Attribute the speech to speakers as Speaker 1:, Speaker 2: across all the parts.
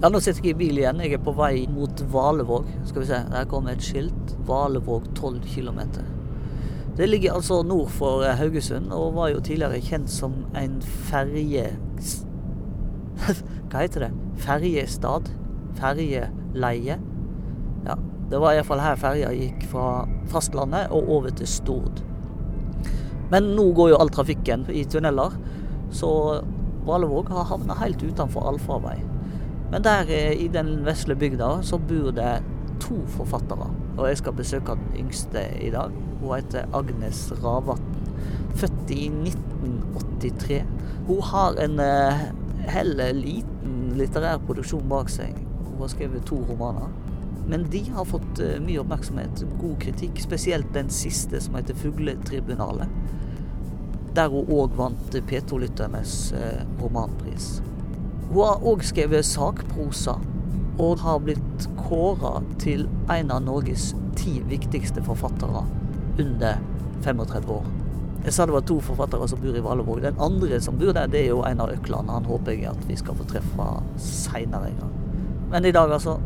Speaker 1: Ja, Nå sitter jeg i bil igjen. Jeg er på vei mot Valevåg. Skal vi se, Der kommer et skilt. Valevåg 12 km. Det ligger altså nord for eh, Haugesund, og var jo tidligere kjent som en ferje... Hva heter det? Ferjestad? Ferjeleie? Ja, det var iallfall her ferja gikk fra fastlandet og over til Stord. Men nå går jo all trafikken i tunneler, så Valevåg har havna helt utenfor allfarvei. Men der eh, i den vesle bygda så bor det to forfattere. Og jeg skal besøke den yngste i dag. Hun heter Agnes Ravatn. Født i 1983. Hun har en eh, heller liten litterær produksjon bak seg. Hun har skrevet to romaner. Men de har fått eh, mye oppmerksomhet, god kritikk, spesielt den siste, som heter 'Fugletribunalet'. Der hun òg vant P2-lytternes eh, romanpris. Hun har òg skrevet sakprosa, og har blitt kåra til en av Norges ti viktigste forfattere under 35 år. Jeg sa det var to forfattere som bor i Valevåg. Den andre som bor der, det er jo Einar Økland. Han håper jeg at vi skal få treffe seinere en gang. Men i dag, altså.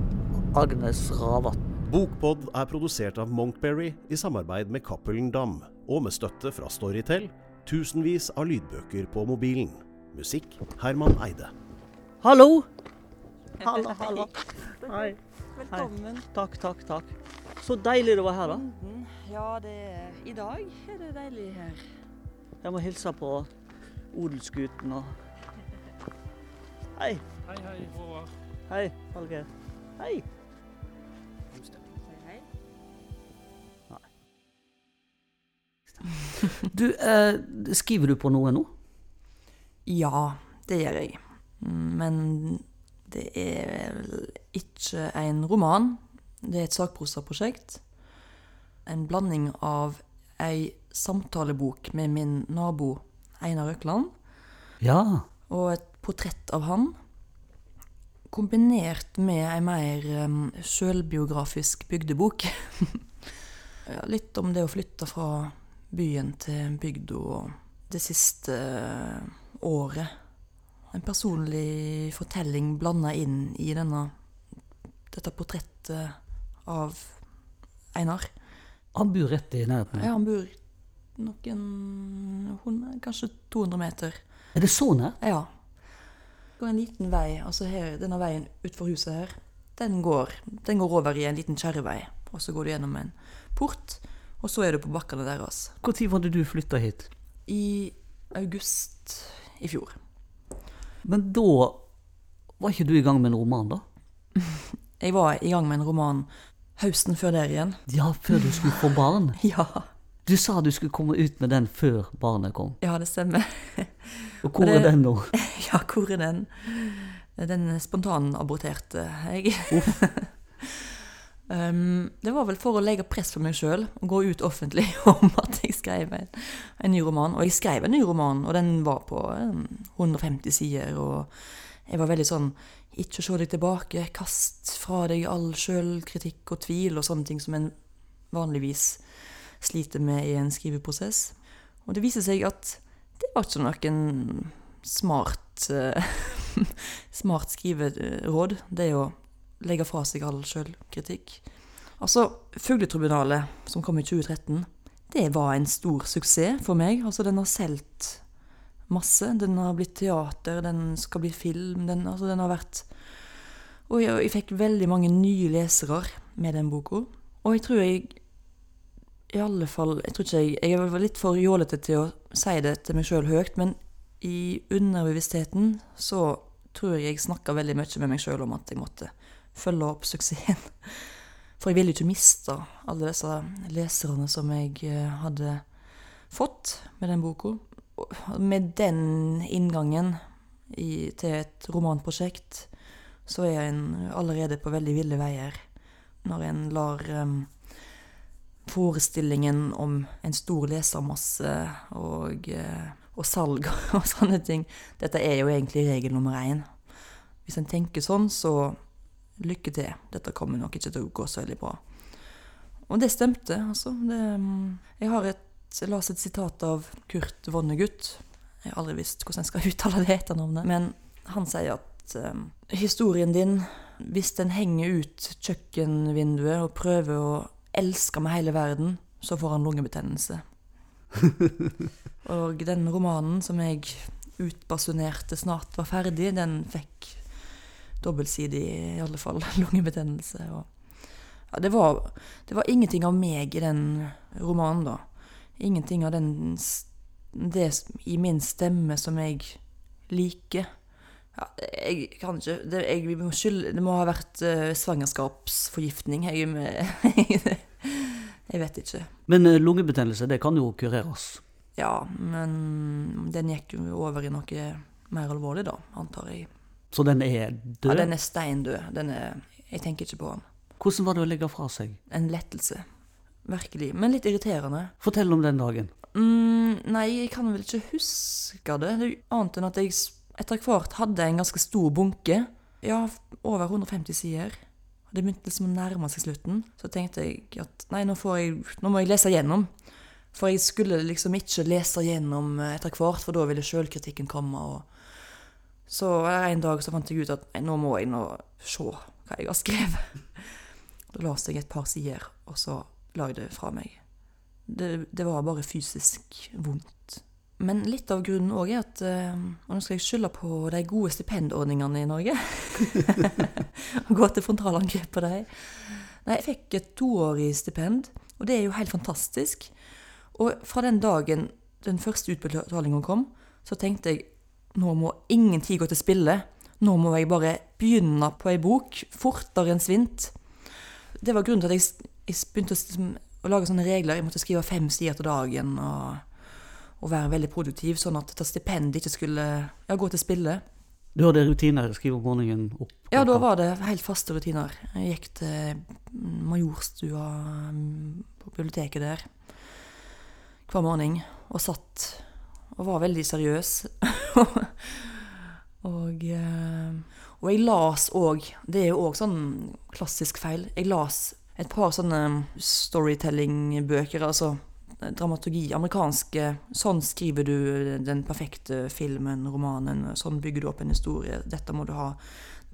Speaker 1: Agnes Ravatn.
Speaker 2: Bokpod er produsert av Monkberry i samarbeid med Cappelen Dam, og med støtte fra Storytel. Tusenvis av lydbøker på mobilen. Musikk Herman Eide.
Speaker 1: Hallo! Hallo, hallo. Hei.
Speaker 3: Velkommen.
Speaker 1: Takk, takk, takk. Så deilig det var her, da.
Speaker 3: Mhm. Ja, det er, i dag er det deilig her.
Speaker 1: Jeg må hilse på odelsgutten og Hei.
Speaker 4: Hei, hei, Håvard.
Speaker 1: Hei, Hallgeir. Hei.
Speaker 3: Hei, hei.
Speaker 1: Du, eh, skriver du på noe nå?
Speaker 3: Ja, det gjør jeg. Men det er vel ikke en roman. Det er et sakprosaprosjekt. En blanding av ei samtalebok med min nabo Einar Økland
Speaker 1: Ja.
Speaker 3: og et portrett av han. Kombinert med ei mer sjølbiografisk bygdebok. ja, litt om det å flytte fra byen til bygda og det siste året. En personlig fortelling blanda inn i denne, dette portrettet av Einar.
Speaker 1: Han bor rett i nærheten.
Speaker 3: Ja, han bor noen hundre, kanskje 200 meter.
Speaker 1: Er det så nært?
Speaker 3: Ja. Det går en liten vei, altså her, denne veien utenfor huset her, den går, den går over i en liten kjerrevei. Og så går du gjennom en port, og så er du på bakkene deres.
Speaker 1: Når var det du flytta hit?
Speaker 3: I august i fjor.
Speaker 1: Men da var ikke du i gang med en roman, da?
Speaker 3: Jeg var i gang med en roman høsten før der igjen.
Speaker 1: Ja, før du skulle få barn.
Speaker 3: Ja,
Speaker 1: Du sa du skulle komme ut med den før barnet kom.
Speaker 3: ja det stemmer.
Speaker 1: Og hvor
Speaker 3: Det-
Speaker 1: er den nå?
Speaker 3: Ja, hvor er den? Den spontanaborterte jeg. Um, det var vel for å legge press på meg sjøl og gå ut offentlig om at jeg skrev en, en ny roman. Og jeg skrev en ny roman, og den var på um, 150 sider. Og jeg var veldig sånn Ikke se deg tilbake, kast fra deg all sjølkritikk og tvil og sånne ting som en vanligvis sliter med i en skriveprosess. Og det viser seg at det var ikke noen smart uh, smart skriveråd, det å legge fra seg all sjølkritikk. Altså, Fugletribunalet, som kom i 2013, det var en stor suksess for meg. Altså, den har solgt masse. Den har blitt teater, den skal bli film. Den, altså, den har vært Og jeg, jeg fikk veldig mange nye lesere med den boka. Og jeg tror jeg i alle fall Jeg tror ikke jeg Jeg er litt for jålete til å si det til meg sjøl høyt, men i underbevisstheten så tror jeg jeg snakka veldig mye med meg sjøl om at jeg måtte følge opp suksessen. For jeg ville ikke miste alle disse leserne som jeg eh, hadde fått med den boka. Med den inngangen i, til et romanprosjekt, så er en allerede på veldig ville veier. Når en lar um, forestillingen om en stor lesermasse og, eh, og salg og sånne ting. Dette er jo egentlig regel nummer én. Hvis en tenker sånn, så lykke til. Dette kommer nok ikke til å gå så veldig bra. Og det stemte, altså. Det, mm, jeg har et jeg las et sitat av Kurt Vonnegut. Jeg har aldri visst hvordan jeg skal uttale det etternavnet. Men han sier at eh, historien din, hvis den henger ut kjøkkenvinduet og prøver å elske med hele verden, så får han lungebetennelse. og den romanen som jeg utbasunerte snart var ferdig, den fikk dobbeltsidig, i alle fall, lungebetennelse. Og ja, det, var, det var ingenting av meg i den romanen, da. Ingenting av den det i min stemme som jeg liker. Ja, jeg kan ikke Det, jeg må skylde, det må ha vært uh, svangerskapsforgiftning. Jeg, jeg vet ikke.
Speaker 1: Men uh, lungebetennelse, det kan jo kureres?
Speaker 3: Ja, men den gikk jo over i noe mer alvorlig, da, antar jeg.
Speaker 1: Så den er død?
Speaker 3: Ja, den er steindød. Den er, jeg tenker ikke på den.
Speaker 1: Hvordan var det å legge fra seg?
Speaker 3: En lettelse. Virkelig. Men litt irriterende.
Speaker 1: Fortell om den dagen.
Speaker 3: Mm, nei, jeg kan vel ikke huske det. det annet enn at jeg etter hvert hadde en ganske stor bunke. Ja, over 150 sider. Det begynte liksom å nærme seg slutten. Så tenkte jeg at nei, nå, jeg, nå må jeg lese gjennom. For jeg skulle liksom ikke lese gjennom etter hvert, for da ville sjølkritikken komme. Og så en dag så fant jeg ut at nå må jeg nå se hva jeg har skrevet. Da leste jeg et par sider, og så la jeg det fra meg. Det, det var bare fysisk vondt. Men litt av grunnen òg er at uh, Og nå skal jeg skylde på de gode stipendordningene i Norge. Gå til frontalangrep på dem. Nei, jeg fikk et toårig stipend, og det er jo helt fantastisk. Og fra den dagen den første utbetalingen kom, så tenkte jeg nå må ingen tid gå til spille. Nå må jeg bare begynne på ei bok fortere enn svint. Det var grunnen til at jeg, jeg begynte å, å, lage sånne regler. Jeg måtte skrive fem sider til dagen og, og være veldig produktiv, sånn at dette stipendet ikke skulle ja, gå til spille.
Speaker 1: Du hadde rutiner? Skrive om morgenen opp?
Speaker 3: Ja, da var det helt faste rutiner. Jeg gikk til Majorstua mm, på biblioteket der hver morgen og satt og var veldig seriøs. og, eh, og jeg las òg Det er jo òg sånn klassisk feil. Jeg las et par sånne storytelling-bøker, altså dramaturgi, amerikanske Sånn skriver du den perfekte filmen, romanen. Sånn bygger du opp en historie. Dette må du ha.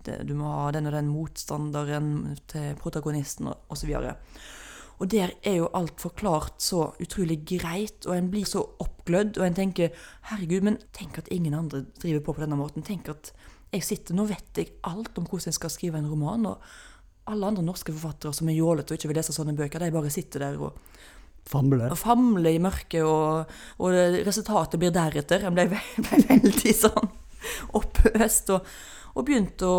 Speaker 3: Du må ha den og den motstanderen til protagonisten, osv. Og, og der er jo alt forklart så utrolig greit, og en blir så oppglødd, og en tenker herregud, men tenk at ingen andre driver på på denne måten. Tenk at jeg sitter, Nå vet jeg alt om hvordan jeg skal skrive en roman, og alle andre norske forfattere som er jålete og ikke vil lese sånne bøker, de bare sitter der og
Speaker 1: Famle.
Speaker 3: Og famle i mørket, og, og resultatet blir deretter. En ble, ble veldig sånn opphøst, og, og begynte å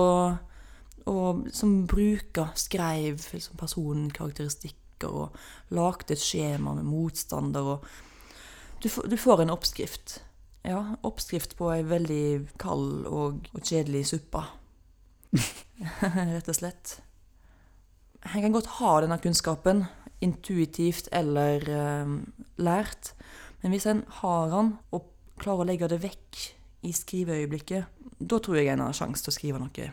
Speaker 3: og som bruker, skrev liksom personkarakteristikk bøker og lagde et skjema med motstander. og du, du, får en oppskrift. Ja, oppskrift på ei veldig kald og, og kjedelig suppe. Rett og slett. En kan godt ha denne kunnskapen, intuitivt eller eh, lært, men hvis en har den og klarer å legge det vekk i skriveøyeblikket, da tror jeg en har sjanse til å skrive noe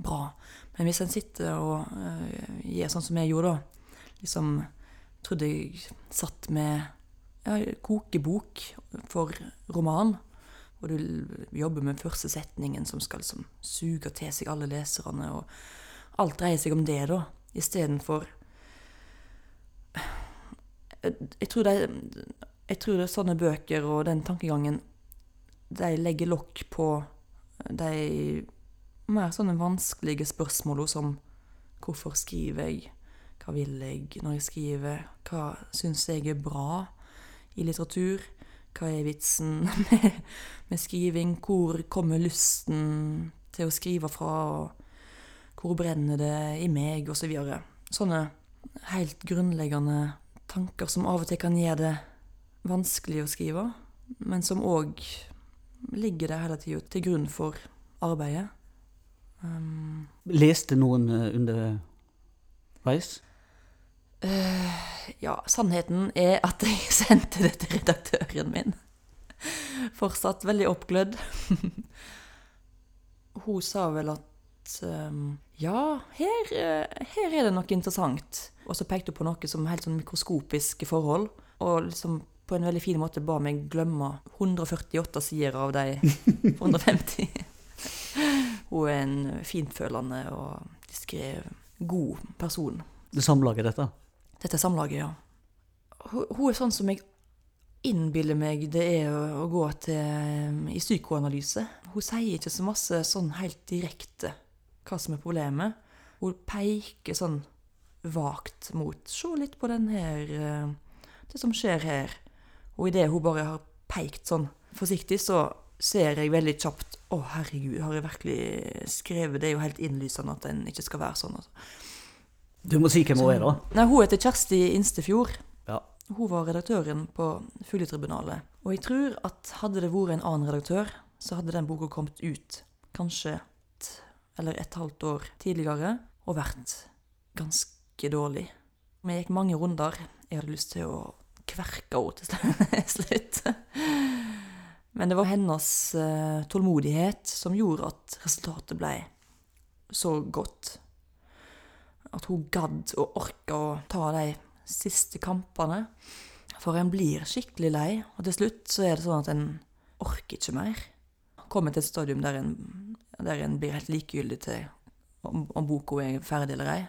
Speaker 3: bra. Men hvis en sitter og uh, gjør sånn som jeg gjorde, da, liksom trodde jeg satt med ja, kokebok for roman. Og du jobber med første setningen som skal liksom suge til seg alle leserne. Og alt dreier seg om det, da, istedenfor jeg tror, det, jeg tror det er sånne bøker og den tankegangen De legger lokk på de mer sånne vanskelige spørsmålene som Hvorfor skriver jeg? Hva vil jeg når jeg skriver? Hva syns jeg er bra i litteratur? Hva er vitsen med, med skriving? Hvor kommer lysten til å skrive fra? Hvor brenner det i meg? Og så videre. Sånne helt grunnleggende tanker som av og til kan gjøre det vanskelig å skrive, men som òg ligger der hele tida til grunn for arbeidet.
Speaker 1: Um, Leste noen eh, underveis?
Speaker 3: Uh, ja, sannheten er at jeg sendte det til redaktøren min. Fortsatt veldig oppglødd. Hun sa vel at um, ja, her, uh, her, er det noe interessant. Og så pekte hun på noe som helt sånn mikroskopiske forhold. Og liksom på en veldig fin måte ba meg glemme 148 sider av de 150. hun er en fintfølende og diskré, god person.
Speaker 1: Det samlaget, dette?
Speaker 3: Dette samlaget, ja. Hun, er sånn som jeg innbiller meg det er å, gå til i psykoanalyse. Hun sier ikke så masse sånn helt direkte hva som er problemet. Hun peker sånn vagt mot Se litt på den her eh, Det som skjer her. Og idet hun bare har pekt sånn forsiktig, så ser jeg veldig kjapt Å, herregud, har jeg virkelig skrevet Det er jo helt innlysende at en ikke skal være sånn. Altså.
Speaker 1: Du må si hvem hun er, da.
Speaker 3: Nei, Hun heter Kjersti Instefjord.
Speaker 1: Ja.
Speaker 3: Hun var redaktøren på Fugletribunalet. Og jeg tror at hadde det vært en annen redaktør, så hadde den boka kommet ut kanskje et eller et halvt år tidligere og vært ganske dårlig. Vi gikk mange runder. Jeg hadde lyst til å kverke henne til slutt. Men det var hennes eh, tålmodighet som gjorde at resultatet ble så godt. At hun gadd og orka å ta de siste kampene. For en blir skikkelig lei, og til slutt så er det sånn at en orker ikke mer. Kommer til et stadium der en, der en blir helt likegyldig til om, om boka er ferdig eller ei.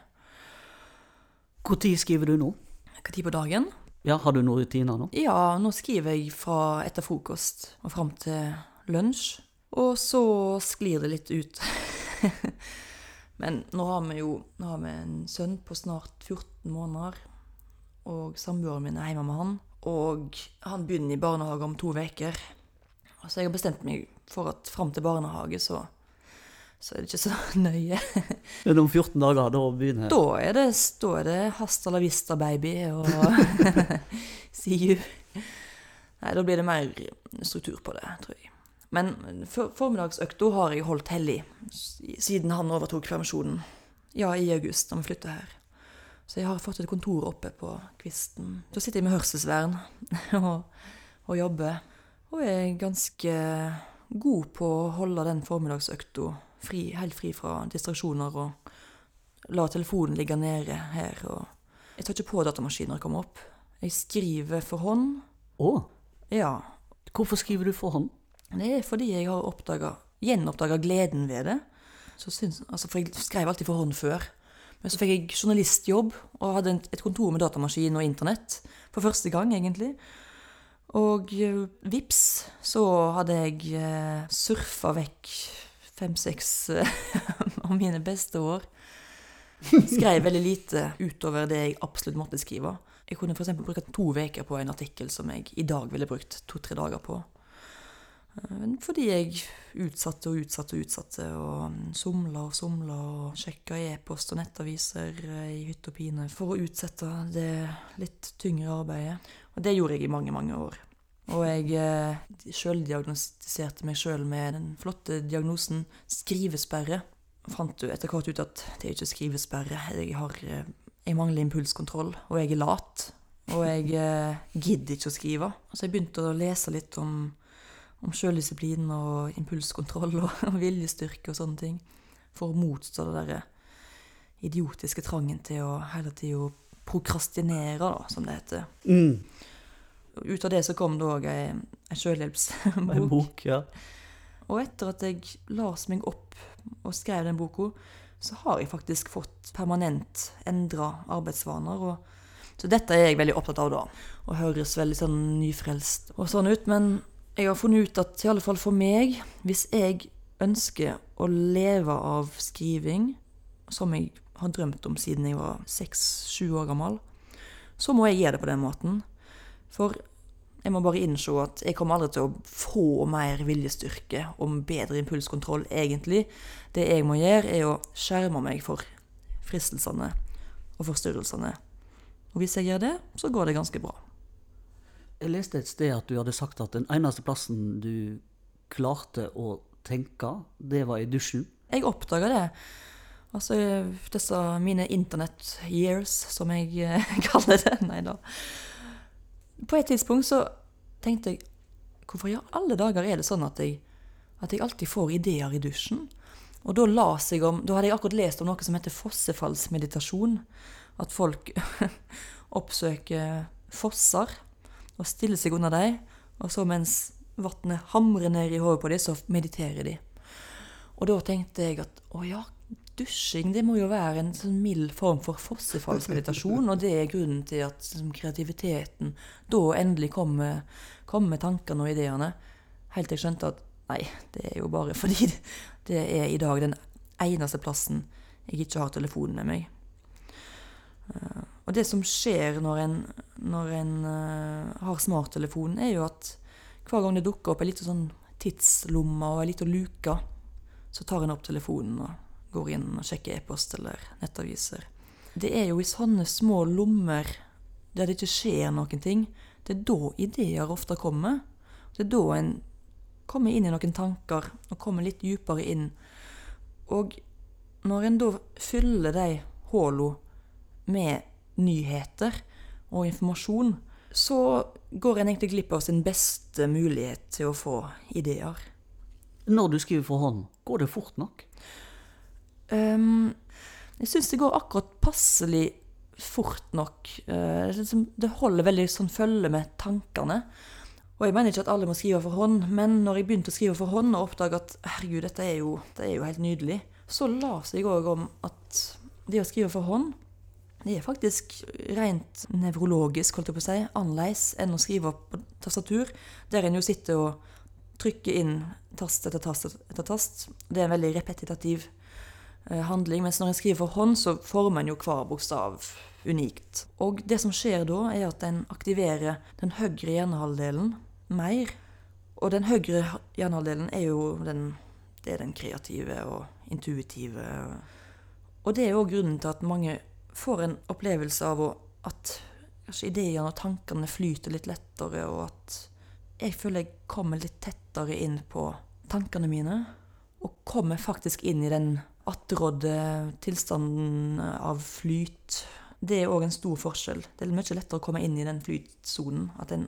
Speaker 1: Når skriver du nå?
Speaker 3: Når på dagen?
Speaker 1: Ja, Har du noen rutiner nå?
Speaker 3: Ja, nå skriver jeg fra etter frokost og fram til lunsj. Og så sklir det litt ut. Men nå har vi jo har vi en sønn på snart 14 måneder. Og samboeren min er hjemme med han. Og han begynner i barnehage om to uker. Så jeg har bestemt meg for at fram til barnehage så, så er det ikke så nøye.
Speaker 1: Men om 14 dager, da begynner
Speaker 3: Da er det, da er det hasta la vista, baby, og see you. Nei, da blir det mer struktur på det, tror jeg. Men for, formiddagsøkta har jeg holdt hellig siden han overtok permisjonen. Ja, i august, da vi flytta her. Så jeg har fått et kontor oppe på kvisten. Da sitter jeg med hørselsvern og, og jobber. Og er ganske god på å holde den formiddagsøkta fri, helt fri fra distraksjoner og la telefonen ligge nede her. Og jeg tar ikke på datamaskinen når jeg kommer opp. Jeg skriver for hånd.
Speaker 1: Å,
Speaker 3: Ja.
Speaker 1: hvorfor skriver du for hånd?
Speaker 3: Det er fordi jeg har oppdaget, gjenoppdaga gleden ved det. Så syns, altså, for jeg skrev alltid for hånd før. Men så fikk jeg journalistjobb og hadde et kontor med datamaskin og internett. For første gang, egentlig. Og eh, vips, så hadde jeg uh, surfa vekk fem-seks eh, av mine beste år. Skrev veldig lite utover det jeg absolutt måtte skrive. Jeg kunne f.eks. bruke to uker på en artikkel som jeg i dag ville brukt to-tre dager på. Eh, Fordi jeg utsatte og utsatte og utsatte, og somla og somla og sjekka e-post og nettaviser eh, i hytt og pine for å utsette det litt tyngre arbeidet. Og det gjorde jeg i mange, mange år. Og jeg eh, sjøldiagnostiserte meg sjøl med den flotte diagnosen skrivesperre. Fant jo etter hvert ut at det er ikke skrivesperre. Jeg, har, jeg mangler impulskontroll, og jeg er lat. Og jeg gidder ikke å skrive. Så jeg begynte å lese litt om om sjøldisiplin og impulskontroll og, og viljestyrke og sånne ting. For å motstå det derre idiotiske trangen til å hele tida prokrastinere, da, som det heter.
Speaker 1: Mm.
Speaker 3: Ut av det så kom det òg ei, ei
Speaker 1: En
Speaker 3: sjølhjelpsbok.
Speaker 1: bok, ja.
Speaker 3: Og etter at jeg las meg opp og skrev den boka, så har jeg faktisk fått permanent endra arbeidsvaner. Og, så dette er jeg veldig opptatt av, da. Og høres veldig sånn nyfrelst og sånn ut. Men jeg har funnet ut at i alle fall for meg, hvis jeg ønsker å leve av skriving, som jeg har drømt om siden jeg var seks-sju år gammel, så må jeg gjøre det på den måten. For jeg må bare innse at jeg kommer aldri til å få mer viljestyrke og bedre impulskontroll, egentlig. Det jeg må gjøre, er å skjerme meg for fristelsene og forstyrrelsene. Og hvis jeg gjør det, så går det ganske bra.
Speaker 1: Jeg leste et sted at du hadde sagt at den eneste plassen du klarte å tenke, det var i dusjen.
Speaker 3: Jeg oppdaga det. Altså disse mine internett years, som jeg eh, kaller det. Nei da. På et tidspunkt så tenkte jeg Hvorfor i alle dager er det sånn at jeg, at jeg alltid får ideer i dusjen? Og da las jeg om Da hadde jeg akkurat lest om noe som heter fossefallsmeditasjon. At folk oppsøker fosser og stiller seg under dem. Og så mens vannet hamrer ned i hodet på dem, så mediterer de. Og da tenkte jeg at å ja, dusjing det må jo være en sånn mild form for fossefallsmeditasjon, og det er grunnen til at liksom, kreativiteten da endelig kommer, kommer tankene og ideene. Helt til jeg skjønte at nei, det er jo bare fordi det er i dag den eneste plassen jeg ikke har telefonen med meg. Og det som skjer når en, når en uh, har smarttelefon, er jo at hver gang det dukker opp en liten sånn tidslomme og en liten luke, så tar en opp telefonen og går inn og sjekker e-post eller nettaviser. Det er jo i sånne små lommer der det ikke skjer noen ting, det er da ideer ofte kommer. Det er da en kommer inn i noen tanker og kommer litt dypere inn. Og når en da fyller de hullene med nyheter og informasjon, så går en egentlig glipp av sin beste mulighet til å få ideer.
Speaker 1: Når du skriver for hånd, går det fort nok?
Speaker 3: Um, jeg syns det går akkurat passelig fort nok. Uh, det holder veldig sånn følge med tankene. Og jeg mener ikke at alle må skrive for hånd, men når jeg begynte å skrive for hånd og oppdaga at herregud, dette er jo, det er jo helt nydelig, så la seg òg om at det å skrive for hånd det er faktisk rent nevrologisk, holdt jeg på å si, annerledes enn å skrive opp på tastatur, der en jo sitter og trykker inn tast etter tast etter tast. Det er en veldig repetitativ eh, handling. Mens når en skriver for hånd, så former en jo hver bokstav unikt. Og det som skjer da, er at en aktiverer den høyre hjernehalvdelen mer. Og den høyre hjernehalvdelen er jo den, det er den kreative og intuitive. Og det er jo grunnen til at mange får en opplevelse av at kanskje ideene og tankene flyter litt lettere, og at jeg føler jeg kommer litt tettere inn på tankene mine. Og kommer faktisk inn i den attrådde tilstanden av flyt. Det er òg en stor forskjell. Det er mye lettere å komme inn i den flytsonen. At en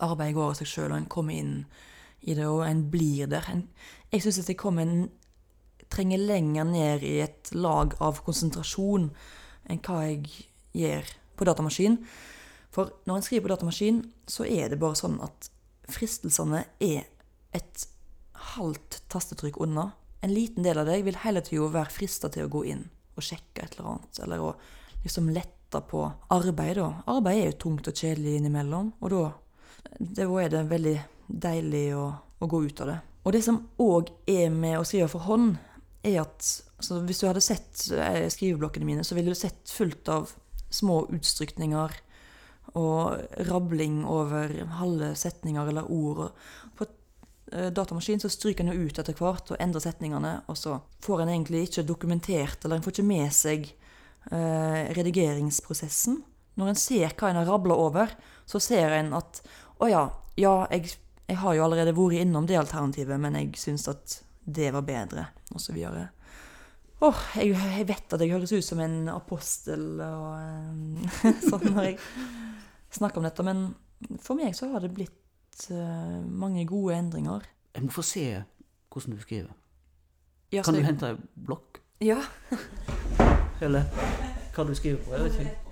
Speaker 3: arbeider går av seg sjøl, og en kommer inn i det, og en blir der. En, jeg syns at jeg kommer en trenger lenger ned i et lag av konsentrasjon enn hva jeg gjør på datamaskin. For når en skriver på datamaskin, så er det bare sånn at fristelsene er et halvt tastetrykk unna. En liten del av deg vil hele tida være frista til å gå inn og sjekke et eller annet. Eller å liksom lette på arbeid, da. Arbeid er jo tungt og kjedelig innimellom, og da, er det veldig deilig å, å gå ut av det. Og det som òg er med å skrive for hånd, er at altså, Hvis du hadde sett eh, skriveblokkene mine, så ville du sett fullt av små utstrykninger og rabling over halve setninger eller ord. På eh, datamaskin så stryker en ut etter hvert og endrer setningene, og så får en egentlig ikke dokumentert, eller en får ikke med seg eh, redigeringsprosessen. Når en ser hva en har rabla over, så ser en at å ja, ja, jeg, jeg har jo allerede vært innom det alternativet, men jeg syns at det var bedre, osv. Åh, oh, jeg, jeg, vet at jeg høres ut som en apostel og sånn når jeg snakker om dette, men for meg så har det blitt uh, mange gode endringer.
Speaker 1: Jeg må få se hvordan du skriver.
Speaker 3: Ja,
Speaker 1: kan du
Speaker 3: jeg...
Speaker 1: hente ei blokk?
Speaker 3: Ja.
Speaker 1: Eller hva du skriver på? Jeg vet ikke.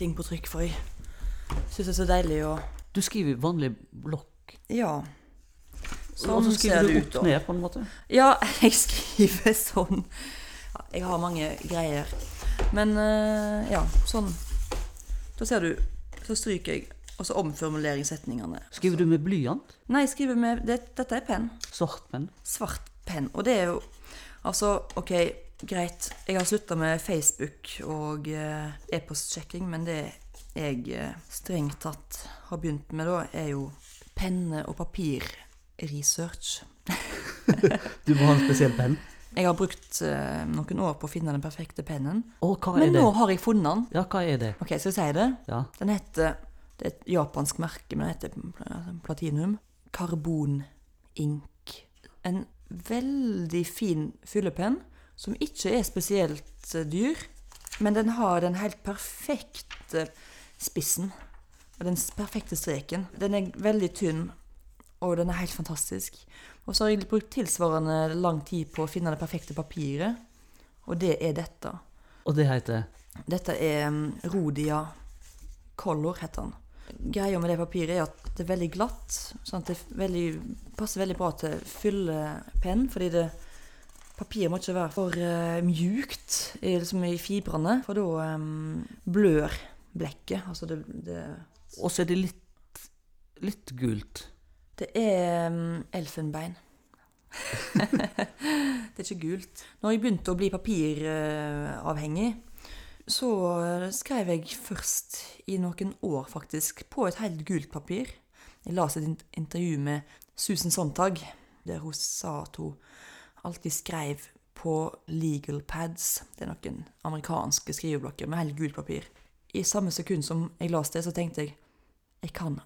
Speaker 1: Ting på trykk, for jeg syns det er så deilig å Du skriver vanlig blokk?
Speaker 3: Ja.
Speaker 1: Sånn og så skriver du opp ned, på en måte?
Speaker 3: Ja, jeg skriver sånn. Jeg har mange greier. Men uh, ja, sånn. Da ser du, så stryker jeg, og så omformulerer jeg setningene.
Speaker 1: Skriver du med blyant?
Speaker 3: Nei, jeg skriver med det, Dette er penn.
Speaker 1: Svart penn?
Speaker 3: Svart penn. Og det er jo Altså, OK greit. Jeg har slutta med Facebook og eh, e-postsjekking, men det jeg eh, strengt tatt har begynt med da, er jo penne- og papirresearch.
Speaker 1: du må ha en spesiell penn?
Speaker 3: Jeg har brukt uh, noen år på å finne den perfekte pennen.
Speaker 1: Oh,
Speaker 3: men nå har jeg funnet den.
Speaker 1: Ja, hva er det?
Speaker 3: Ok, Skal jeg si det?
Speaker 1: Ja.
Speaker 3: Den heter Det er et japansk merke, men den heter Platinum. Karbon Ink. En veldig fin fyllepenn som ikke er spesielt eh, dyr, men den har den helt perfekte spissen. Og den perfekte streken. Den er veldig tynn, og den er helt fantastisk. Og så har jeg brukt tilsvarende lang tid på å finne det perfekte papiret, og det er dette.
Speaker 1: Og det heter?
Speaker 3: Dette er um, Rodia Color, heter den. Greia med det papiret er at det er veldig glatt. sånn at det veldig, passer veldig bra til fyllepenn, fordi det, papiret må ikke være for uh, mjukt i, liksom i fibrene, for da um, blør blekket. Altså det, det
Speaker 1: Og så er det litt, litt gult.
Speaker 3: Det er um, elfenbein. det er ikke gult. Når jeg begynte å bli papiravhengig, så skrev jeg først i noen år, faktisk, på et helt gult papir. Jeg leste et intervju med Susan Sontag, der hun sa at hun alltid skrev på legal pads. Det er noen amerikanske skriveblokker med helt gult papir. I samme sekund som jeg leste det, så tenkte jeg jeg kan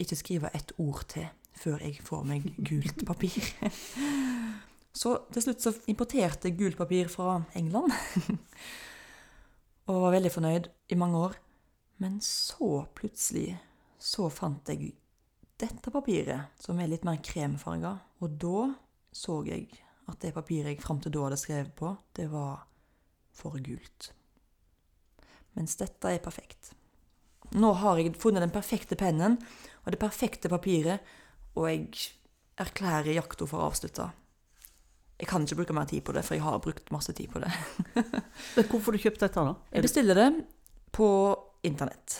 Speaker 3: ikke skrive ett ord til før jeg får meg gult papir. Så til slutt så importerte jeg gult papir fra England. Og var veldig fornøyd i mange år. Men så plutselig så fant jeg dette papiret, som er litt mer kremfarga. Og da så jeg at det papiret jeg fram til da hadde skrevet på, det var for gult. Mens dette er perfekt. Nå har jeg funnet den perfekte pennen og det perfekte papiret, og jeg erklærer jakta for avslutta. Jeg kan ikke bruke mer tid på det, for jeg har brukt masse tid på det.
Speaker 1: Hvorfor har du kjøpt dette, da?
Speaker 3: Jeg bestiller det på internett.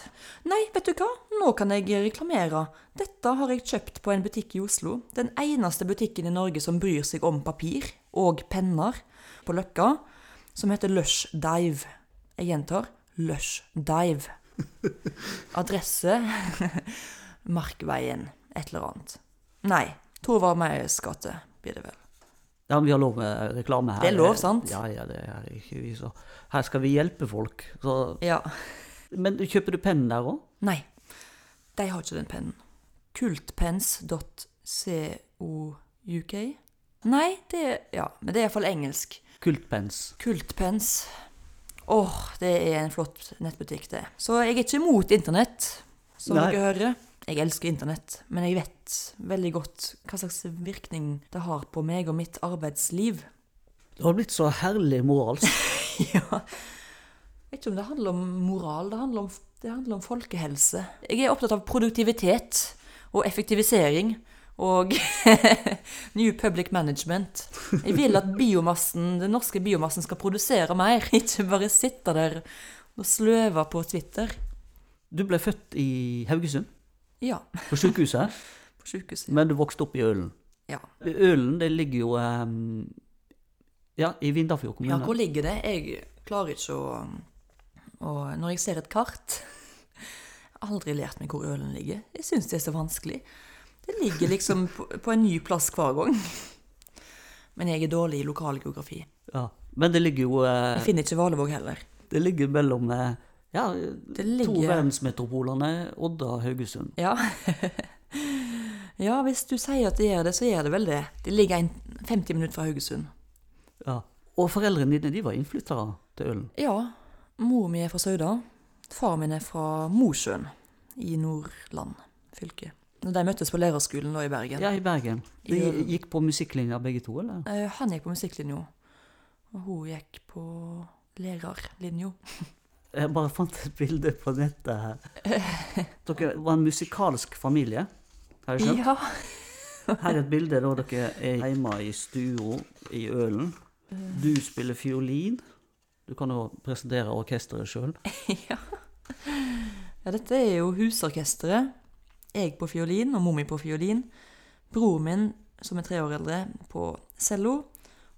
Speaker 3: Nei, vet du hva? Nå kan jeg reklamere. Dette har jeg kjøpt på en butikk i Oslo. Den eneste butikken i Norge som bryr seg om papir og penner på Løkka, som heter Lush Dive. Jeg gjentar Lush Dive. Adresse Markveien et eller annet. Nei, Torvald Meyers gate blir det vel.
Speaker 1: Ja, vi har lov med reklame her.
Speaker 3: Det er lov, sant?
Speaker 1: Ja, ja, det er ikke vi så Her skal vi hjelpe folk. Så.
Speaker 3: Ja.
Speaker 1: Men kjøper du pennen der òg?
Speaker 3: Nei, de har ikke den pennen. Kultpens.co.uk? Nei, det Ja, men det er iallfall engelsk.
Speaker 1: Kultpens.
Speaker 3: Kultpens. Åh, det er en flott nettbutikk, det. Så jeg er ikke imot internett, som
Speaker 1: Nei.
Speaker 3: dere hører. Jeg elsker internett, men jeg vet veldig godt hva slags virkning det har på meg og mitt arbeidsliv.
Speaker 1: Du har blitt så herlig moralsk.
Speaker 3: ja. Jeg vet ikke om det handler om moral, det handler om, det handler om folkehelse. Jeg er opptatt av produktivitet og effektivisering og New Public Management. Jeg vil at biomassen, den norske biomassen skal produsere mer, ikke bare sitte der og sløve på Twitter.
Speaker 1: Du ble født i Haugesund,
Speaker 3: Ja,
Speaker 1: på sykehuset,
Speaker 3: på sykehuset.
Speaker 1: men du vokste opp i Ølen.
Speaker 3: Ja.
Speaker 1: Ølen det ligger jo um, ja, i Vindafjord
Speaker 3: ja, hvor ligger det? Jeg klarer ikke å, å Når jeg ser et kart Jeg har aldri lært meg hvor Ølen ligger. Jeg syns det er så vanskelig. Det ligger liksom på, på en ny plass hver gang. Men jeg er dårlig i lokalgeografi.
Speaker 1: Ja. Men det ligger jo eh,
Speaker 3: Jeg finner ikke Valevåg heller.
Speaker 1: Det ligger mellom eh, ja,
Speaker 3: Det
Speaker 1: to verdensmetropolene, Odda og Haugesund.
Speaker 3: Ja. ja, hvis du sier at det gjør det, så gjør det vel det. Det ligger en 50 minutter fra Haugesund.
Speaker 1: Ja. Og foreldrene dine de var innflyttere til Ølen.
Speaker 3: Ja. Mor mi er fra Sauda. Far min er fra Mosjøen i Nordland fylke. De møttes på lærerskolen da i Bergen.
Speaker 1: Ja, i Bergen. De gikk på musikklinja begge to, eller?
Speaker 3: Eh, Han gikk på musikklinja, og hun gikk på lærerlinja.
Speaker 1: Jeg bare fant et bilde på nettet her. Dere var en musikalsk familie, har jeg skjønt?
Speaker 3: Ja.
Speaker 1: Her er et bilde da dere er hjemme i stua i Ølen. Du spiller fiolin. Du kan jo presentere orkesteret sjøl.
Speaker 3: ja. ja, dette er jo husorkesteret. Jeg på fiolin, og mor mi på fiolin. Broren min, som er tre år eldre, på cello.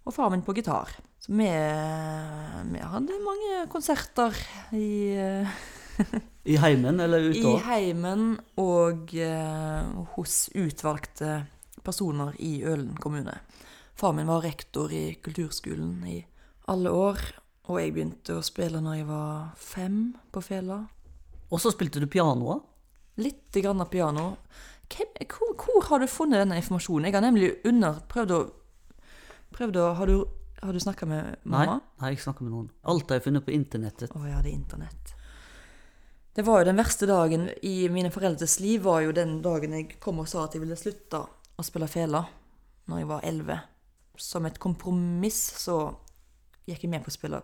Speaker 3: Og far min på gitar. Så vi, vi hadde mange konserter i, eh,
Speaker 1: I heimen eller ute?
Speaker 3: i heimen og uh, hos utvalgte personer i Ølen kommune. Far min var rektor i kulturskolen i alle år. Og jeg begynte å spille når jeg var fem på fela.
Speaker 1: Og så spilte du piano òg?
Speaker 3: Litt grann av piano. Hvor, hvor har du funnet denne informasjonen? Jeg har nemlig under prøvd å, prøvd å Har du, har du snakka med mamma?
Speaker 1: nei, jeg snakka med noen. Alt har jeg funnet på internettet.
Speaker 3: Å ja, det er internett. Det var jo den verste dagen i mine foreldres liv, var jo den dagen jeg kom og sa at jeg ville slutte å spille fela når jeg var elleve. Som et kompromiss så gikk jeg med på å spille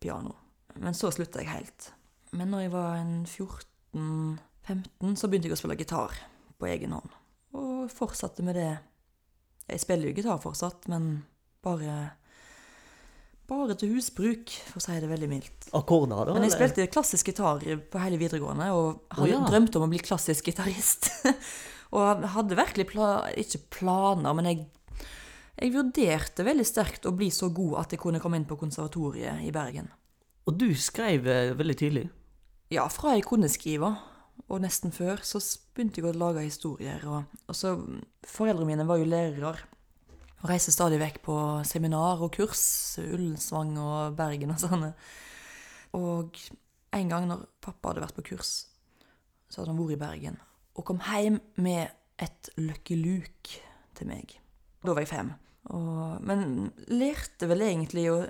Speaker 3: piano. Men så slutta jeg helt. Men når jeg var 14-15, så begynte jeg å spille gitar på egen hånd. Og fortsatte med det. Jeg spiller jo gitar fortsatt, men bare bare til husbruk, for å si det veldig mildt.
Speaker 1: Akkorder, da?
Speaker 3: Men jeg spilte klassisk gitar på hele videregående, og hadde
Speaker 1: oh, ja.
Speaker 3: drømt om å bli klassisk gitarist. og hadde virkelig pla ikke planer, men jeg, jeg vurderte veldig sterkt å bli så god at jeg kunne komme inn på konservatoriet i Bergen.
Speaker 1: Og du skrev eh, veldig tidlig.
Speaker 3: Ja, fra jeg kunne skrive, og nesten før, så begynte jeg å lage historier. Og, og så, Foreldrene mine var jo lærere, og reiste stadig vekk på seminar og kurs. Ullensvang og Bergen og sånne. Og en gang når pappa hadde vært på kurs, så hadde han vært i Bergen, og kom hjem med et Lucky Luke til meg. Da var jeg fem. Og, men lærte vel egentlig å,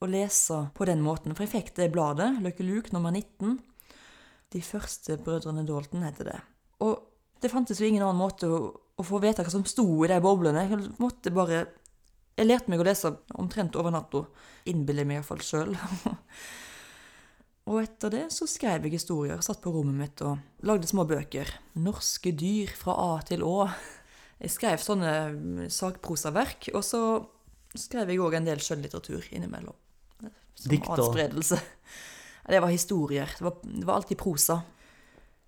Speaker 3: å lese på den måten, for jeg fikk det bladet, Lucky Luke nummer 19. De første brødrene Dalton heter det. Og det fantes jo ingen annen måte å, å få vite hva som sto i de boblene. Jeg måtte bare Jeg lærte meg å lese omtrent over natta. Innbiller meg iallfall sjøl. og etter det så skrev jeg historier. Satt på rommet mitt og lagde små bøker. Norske dyr fra A til Å. Jeg skrev sånne mm, sakprosaverk, og så skrev jeg òg en del skjønnlitteratur innimellom. Som
Speaker 1: Dikt
Speaker 3: adspredelse. Det var historier. Det var, det var alltid prosa.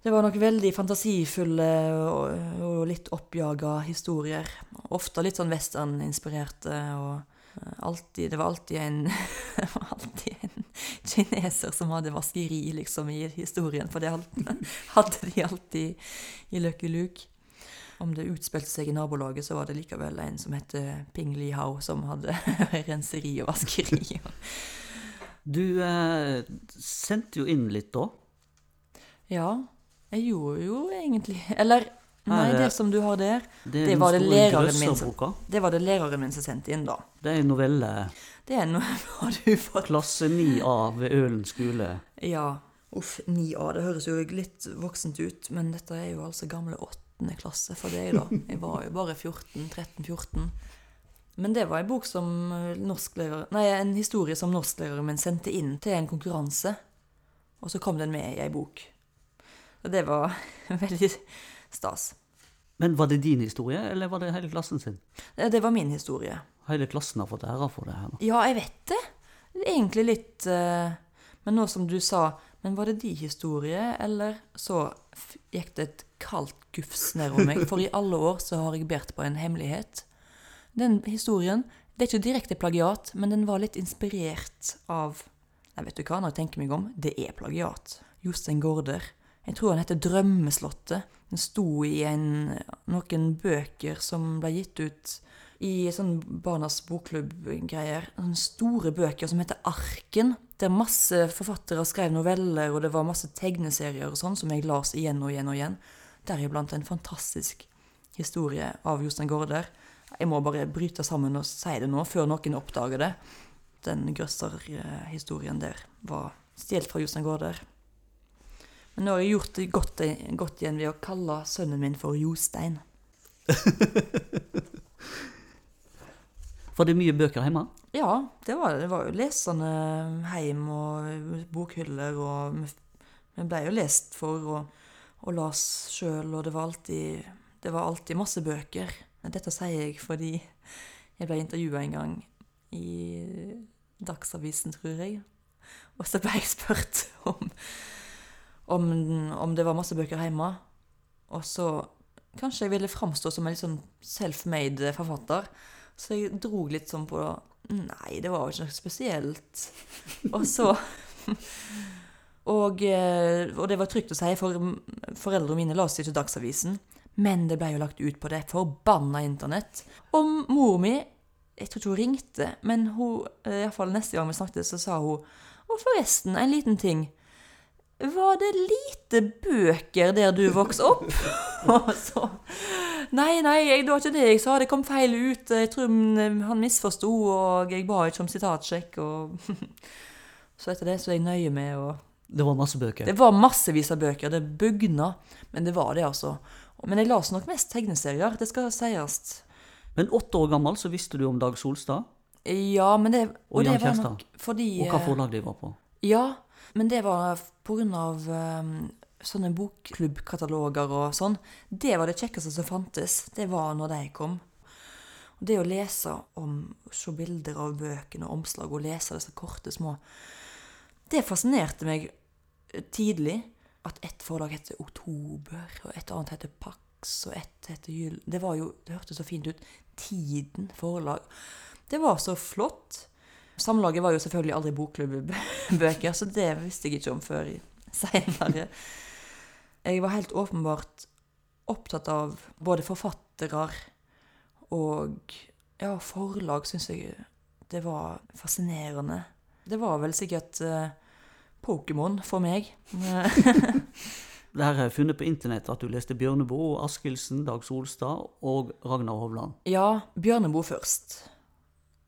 Speaker 3: Det var nok veldig fantasifulle og, og litt oppjaga historier. Ofte litt sånn westerninspirerte og eh, alltid, Det var alltid en alltid en kineser som hadde vaskeri, liksom, i historien. For det hadde de alltid i Lucky Luke. Om det utspilte seg i nabolaget, så var det likevel en som het Ping Li Hao, som hadde renseri og vaskeri.
Speaker 1: Du eh, sendte jo inn litt da.
Speaker 3: Ja, jeg gjorde jo egentlig Eller, nei, det som du har der, det,
Speaker 1: Det
Speaker 3: var det min det var det læreren min som sendte inn, da.
Speaker 1: Det er en novelle.
Speaker 3: Det er du fått
Speaker 1: Klasse 9A ved Ølen skole.
Speaker 3: Ja. Uff, 9A. Det høres jo litt voksent ut, men dette er jo altså gamle åttende klasse for deg, da. Jeg var jo bare 14, 13-14. Men det var en bok som eh, Nei, en historie som norsklæreren min sendte inn til en konkurranse. Og så kom den med i ei bok. Og det var veldig stas.
Speaker 1: Men var det din historie, eller var det hele klassen sin?
Speaker 3: Det det var min historie.
Speaker 1: Hele klassen har fått æra for det her. nå.
Speaker 3: Ja, jeg vet det. Det er Egentlig litt eh, Men nå som du sa Men var det de historier, eller så gikk det et kaldt gufs nedover meg? For i alle år så har jeg båret på en hemmelighet. Den historien Det er ikke direkte plagiat, men den var litt inspirert av Nei, vet du hva, når jeg tenker meg om, det er plagiat. Jostein Gaarder. Jeg tror han heter Drømmeslottet. Den sto i en, noen bøker som ble gitt ut i sånn Barnas bokklubb-greier. Sånne store bøker som heter Arken. Der masse forfattere skrev noveller, og det var masse tegneserier og sånn som jeg las igjen og igjen og igjen. Deriblant en fantastisk historie av Jostein Gaarder. Jeg må bare bryte sammen og si det nå, før noen oppdager det. Den Grøsser-historien der var stjålet fra Jostein Gaarder. Men nå har jeg gjort det godt, godt igjen ved å kalle sønnen min for Jostein.
Speaker 1: Var det mye bøker hjemme?
Speaker 3: Ja, det var det. Det var jo lesende hjem og bokhyller, og vi- ble jo lest for og, og las sjøl, og det var, alltid, det var alltid masse bøker. Dette sier jeg fordi jeg ble intervjua en gang i Dagsavisen, tror jeg. Og så ble jeg spurt om, om, om det var masse bøker hjemme. Og så kanskje jeg ville framstå som en litt sånn self-made forfatter. Så jeg dro litt sånn på Nei, det var jo ikke noe spesielt. Og så og, eh, og det var trygt å si, for foreldrene mine leste ikke Dagsavisen. Men det ble jo lagt ut på det forbanna internett. Og mor mi Jeg tror ikke hun ringte, men hun, eh, i hvert fall neste gang vi snakket, så sa hun Og forresten, en liten ting. Var det lite bøker der du vokste opp? Og så Nei, nei, jeg, det var ikke det jeg sa. Det kom feil ut. Jeg tror mm, han misforsto, og jeg ba ikke om sitatsjekk. Og så etter det så er jeg nøye med å
Speaker 1: Det var masse bøker.
Speaker 3: Det var massevis av bøker. Det bugna. Men det var det, altså. Men jeg leste nok mest tegneserier, det skal sies.
Speaker 1: Men åtte år gammel så visste du om Dag Solstad,
Speaker 3: Ja, men det
Speaker 1: Og
Speaker 3: og
Speaker 1: Jan
Speaker 3: var
Speaker 1: Kjærstad.
Speaker 3: nok fordi
Speaker 1: og hva
Speaker 3: eh,
Speaker 1: forlag de var på.
Speaker 3: Ja, men det var på grunn av eh, sånne bokklubbkataloger og sånn. Det var det kjekkeste som fantes. Det var når de kom. Og det å lese om, se bilder av bøkene og omslag, og lese disse korte, små Det fascinerte meg tidlig. At ett forlag heter Oktober, og et annet heter Pax, og ett heter Gyll... Det var jo, det hørtes så fint ut. Tiden forlag. Det var så flott. Samlaget var jo selvfølgelig aldri bokklubbøker, så det visste jeg ikke om før seinere. Jeg var helt åpenbart opptatt av både forfattere og ja, forlag, syns jeg det var fascinerende. Det var vel sikkert uh, Pokémon for meg.
Speaker 1: Det her har jeg funnet på internett at du leste Bjørneboe, Askildsen, Dag Solstad og Ragnar Hovland.
Speaker 3: ja, Bjørneboe først.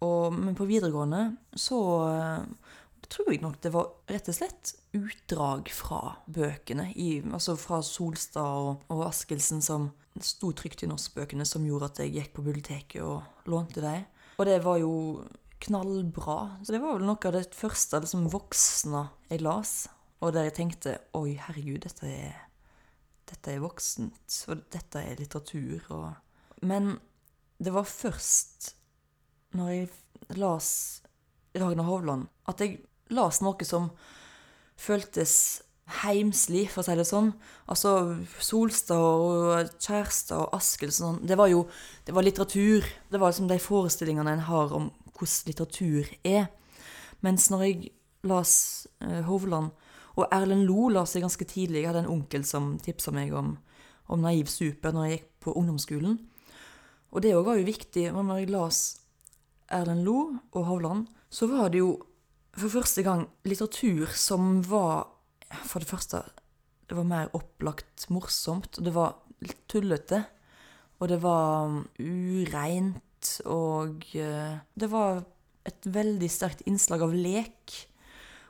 Speaker 3: Og, men på videregående så uh, tror jeg nok det var rett og slett utdrag fra bøkene. I, altså fra Solstad og, og Askildsen som sto trygt i norskbøkene, som gjorde at jeg gikk på biblioteket og lånte dem. Og det var jo knallbra. Så det var vel noe av det første liksom, voksne jeg las. Og der jeg tenkte oi, herregud, dette er, dette er voksent. Og dette er litteratur. Og... Men det var først når jeg las Ragnar Hovland, at jeg las noe som føltes heimslig, for å si det sånn. Altså Solstad og Kjærstad og Askildsen Det var jo det var litteratur. Det var liksom de forestillingene en har om hvordan litteratur er. Mens når jeg las eh, Hovland Og Erlend Lo las jeg ganske tidlig. Jeg hadde en onkel som tipsa meg om, om Naiv Super når jeg gikk på ungdomsskolen. Og det òg var jo viktig. Når jeg las Erlend Lo og Hovland, så var det jo for første gang litteratur som var For det første, det var mer opplagt morsomt, og det var litt tullete. Og det var um, ureint, og eh, det var et veldig sterkt innslag av lek.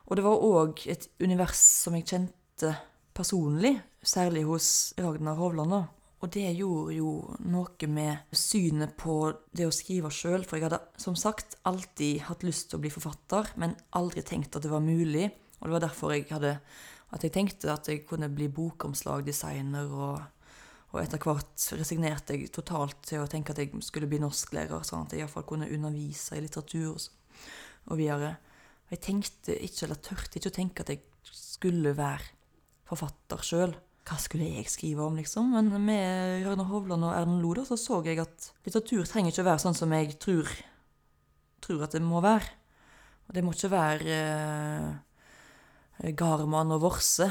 Speaker 3: Og det var òg et univers som jeg kjente personlig, særlig hos Ragnar Hovland. da. Og det gjorde jo noe med synet på det å skrive sjøl. For jeg hadde som sagt alltid hatt lyst til å bli forfatter, men aldri tenkt at det var mulig. Og det var derfor jeg hadde at jeg tenkte at jeg kunne bli bokomslagdesigner. Og, og etter hvert resignerte jeg totalt til å tenke at jeg skulle bli norsklærer, sånn at jeg iallfall kunne undervise i litteratur og, og videre. Og jeg tenkte ikke, eller turte ikke å tenke at jeg skulle være forfatter sjøl hva skulle jeg skrive om, liksom? Men med Ragnar Hovland og Erlend Lo så så jeg at litteratur trenger ikke å være sånn som jeg tror, tror at det må være. Og det må ikke være eh, Garman og Vorse.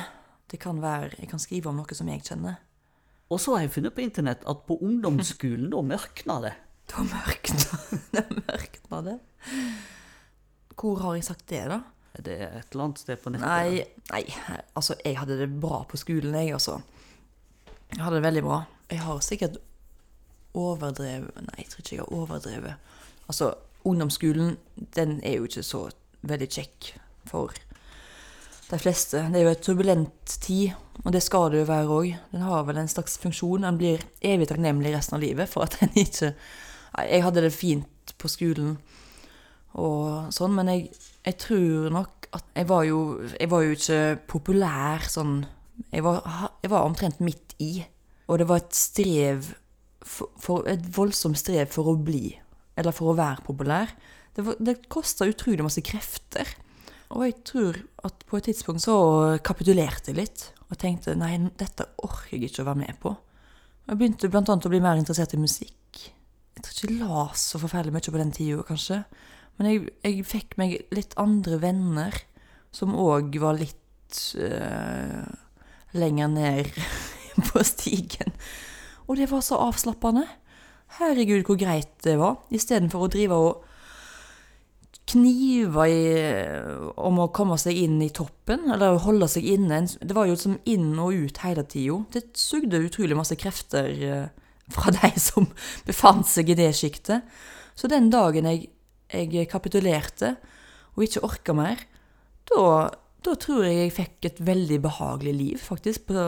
Speaker 3: Det kan være Jeg kan skrive om noe som jeg kjenner.
Speaker 1: Og så har jeg funnet på internett at på ungdomsskolen, da mørkna det.
Speaker 3: Da mørkna det. mørkna det. Hvor har jeg sagt det, da?
Speaker 1: Det er et eller annet sted på nettet.
Speaker 3: Nei, nei, altså jeg hadde det bra på skolen, jeg, altså. Jeg hadde det veldig bra. Jeg har sikkert overdrevet Nei, jeg tror ikke jeg har overdrevet. Altså, ungdomsskolen, den er jo ikke så veldig kjekk for de fleste. Det er jo et turbulent tid, og det skal det jo være òg. Den har vel en slags funksjon. Den blir evig takknemlig resten av livet for at den ikke jeg hadde det fint på skolen og sånn, men jeg, jeg tror nok at jeg var jo Jeg var jo ikke populær sånn Jeg var, jeg var omtrent midt i. Og det var et strev for, for, Et voldsomt strev for å bli, eller for å være populær. Det, var- det kosta utrolig masse krefter. Og jeg tror at på et tidspunkt så kapitulerte jeg litt. Og tenkte nei, dette orker jeg ikke å være med på. Og jeg begynte annet å bli mer interessert i musikk. Jeg tror ikke jeg la så forferdelig mye på den tida, kanskje. Men jeg, jeg fikk meg litt andre venner som òg var litt uh, lenger ned på stigen. Og det var så avslappende. Herregud, hvor greit det var. Istedenfor å drive og knive i, om å komme seg inn i toppen, eller holde seg inne. Det var jo som inn og ut hele tida. Det sugde utrolig masse krefter eh, fra de som befant seg i det sjiktet. Så den dagen jeg, jeg kapitulerte og ikke orka mer, da, da tror jeg jeg fikk et veldig behagelig liv, faktisk, på,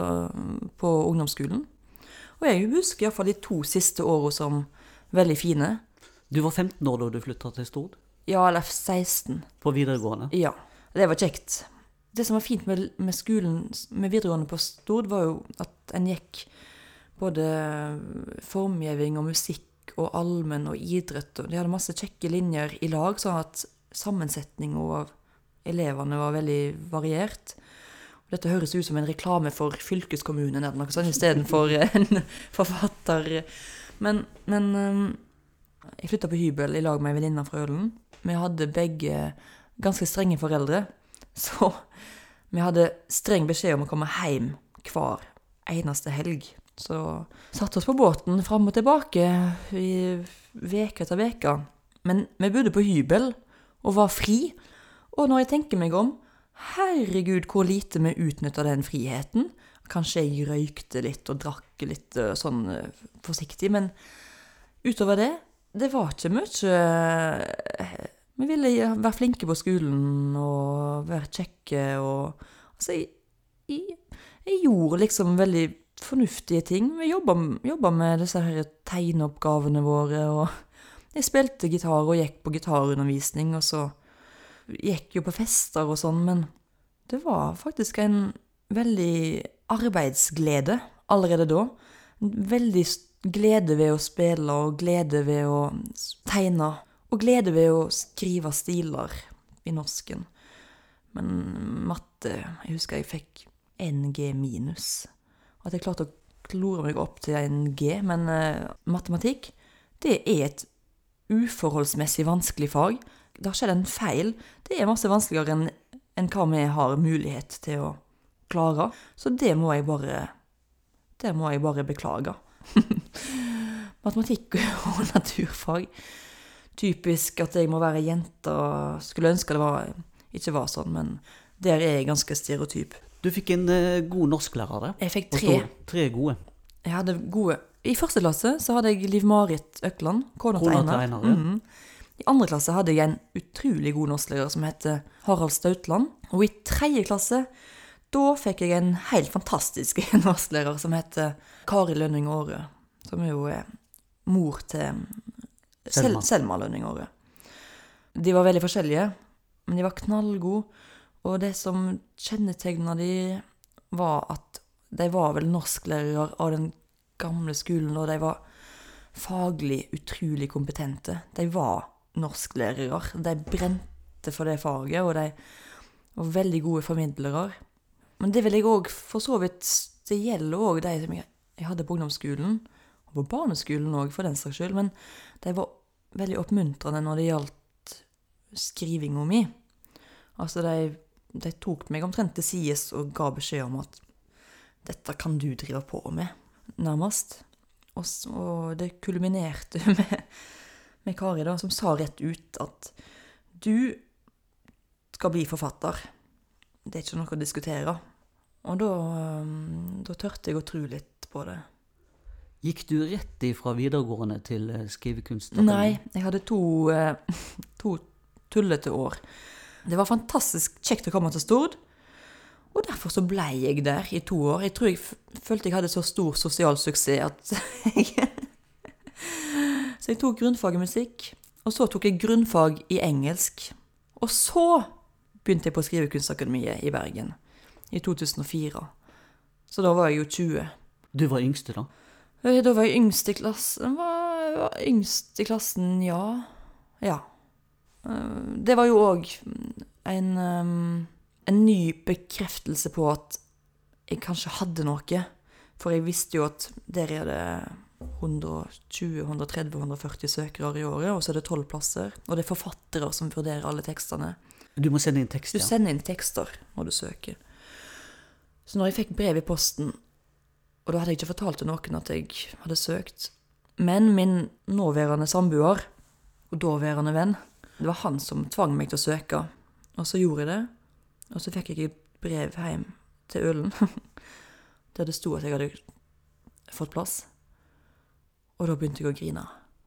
Speaker 3: på ungdomsskolen. Og jeg husker iallfall de to siste åra som veldig fine.
Speaker 1: Du var 15 år da du flytta til Stord?
Speaker 3: Ja, eller 16.
Speaker 1: På videregående?
Speaker 3: Ja. Det var kjekt. Det som var fint med, med skolen, med videregående på Stord, var jo at en gikk både formgjeving og musikk og allmenn og idrett, og de hadde masse kjekke linjer i lag, sånn at sammensetninga av elevene var veldig variert. Og dette høres ut som en reklame for fylkeskommunen eller noe sånt, istedenfor en forfatter. Men, men um, jeg flytta på hybel i lag med ei venninne fra Ølen. Vi hadde begge ganske strenge foreldre, så vi hadde streng beskjed om å komme hjem hver eneste helg. Så satte oss på båten fram og tilbake i uke etter uke. Men vi bodde på hybel og var fri. Og når jeg tenker meg om, herregud hvor lite vi utnytta den friheten. Kanskje jeg røykte litt og drakk litt eh, sånn eh, forsiktig, men utover det, det var ikke mye eh, Vi ville være flinke på skolen og være kjekke og Altså, jeg, jeg, jeg gjorde liksom veldig fornuftige ting. Vi jobba med disse her tegneoppgavene våre, og jeg spilte gitar og gikk på gitarundervisning, og så gikk jo på fester og sånn, men det var faktisk en veldig arbeidsglede allerede da. Veldig glede ved å spille, og glede ved å tegne, og glede ved å skrive stiler i norsken. Men matte Jeg husker jeg fikk NG minus. At jeg klarte å klore meg opp til en G. Men uh, matematikk, det er et uforholdsmessig vanskelig fag. Det har skjedd en feil. Det er masse vanskeligere enn en hva vi har mulighet til å klare. Så det må jeg bare Det må jeg bare beklage. Matematikk og naturfag. Typisk at jeg må være jente og skulle ønske det var ikke var sånn, men der er jeg ganske stereotyp.
Speaker 1: Du fikk en uh, god norsklærer der.
Speaker 3: Jeg fikk tre.
Speaker 1: Tre gode.
Speaker 3: Jeg hadde gode I første klasse så hadde jeg Liv-Marit Økland, kona til Einar.
Speaker 1: Ja. Mm.
Speaker 3: I andre klasse hadde jeg en utrolig god norsklærer som heter Harald Stautland. Og i tredje klasse da fikk jeg en helt fantastisk norsklærer som heter Kari Lønning Aare. Som er jo er mor til Selma, Selma Lønning Aare. De var veldig forskjellige, men de var knallgode. Og det som kjennetegna de, var at de var vel norsklærere av den gamle skolen, og de var faglig utrolig kompetente. De var norsklærere. De brente for det faget, og de var veldig gode formidlere. Men det vil jeg òg for så vidt Det gjelder òg de som jeg, hadde på ungdomsskolen, og på barneskolen òg, for den saks skyld. Men de var veldig oppmuntrende når det gjaldt skrivinga mi. Altså, de, de tok meg omtrent til sides og ga beskjed om at dette kan du drive på med, nærmest. Og, og det kulminerte med, med Kari, da, som sa rett ut at du skal bli forfatter. Det er ikke noe å diskutere. Og da, da tørte jeg å tro litt på det.
Speaker 1: Gikk du rett ifra videregående til eh, skrivekunst?
Speaker 3: Nei, jeg hadde to, eh, to tullete år. Det var fantastisk kjekt å komme til Stord. Og derfor så ble jeg der i to år. Jeg tror jeg følte jeg hadde så stor sosial suksess at jeg Så jeg tok grunnfag i musikk. Og så tok jeg grunnfag i engelsk. Og så begynte jeg på Skrivekunstakademiet i Bergen. I 2004. Så da var jeg jo 20.
Speaker 1: Du var yngste, da?
Speaker 3: Eh, da var jeg yngst i klassen. Var, var yngst i klassen, ja. Ja. Eh, det var jo òg en, en ny bekreftelse på at jeg kanskje hadde noe. For jeg visste jo at der er det 120, 130, 140 søkere i året, og så er det tolv plasser. Og det er forfattere som vurderer alle tekstene.
Speaker 1: Du må sende inn tekster?
Speaker 3: Du sender inn tekster når du søker. Så når jeg fikk brev i posten, og da hadde jeg ikke fortalt til noen at jeg hadde søkt, men min nåværende samboer og daværende venn det var han som tvang meg til å søke, og så gjorde jeg det. Og så fikk jeg et brev hjem til Ølen der det sto at jeg hadde fått plass. Og da begynte jeg å grine.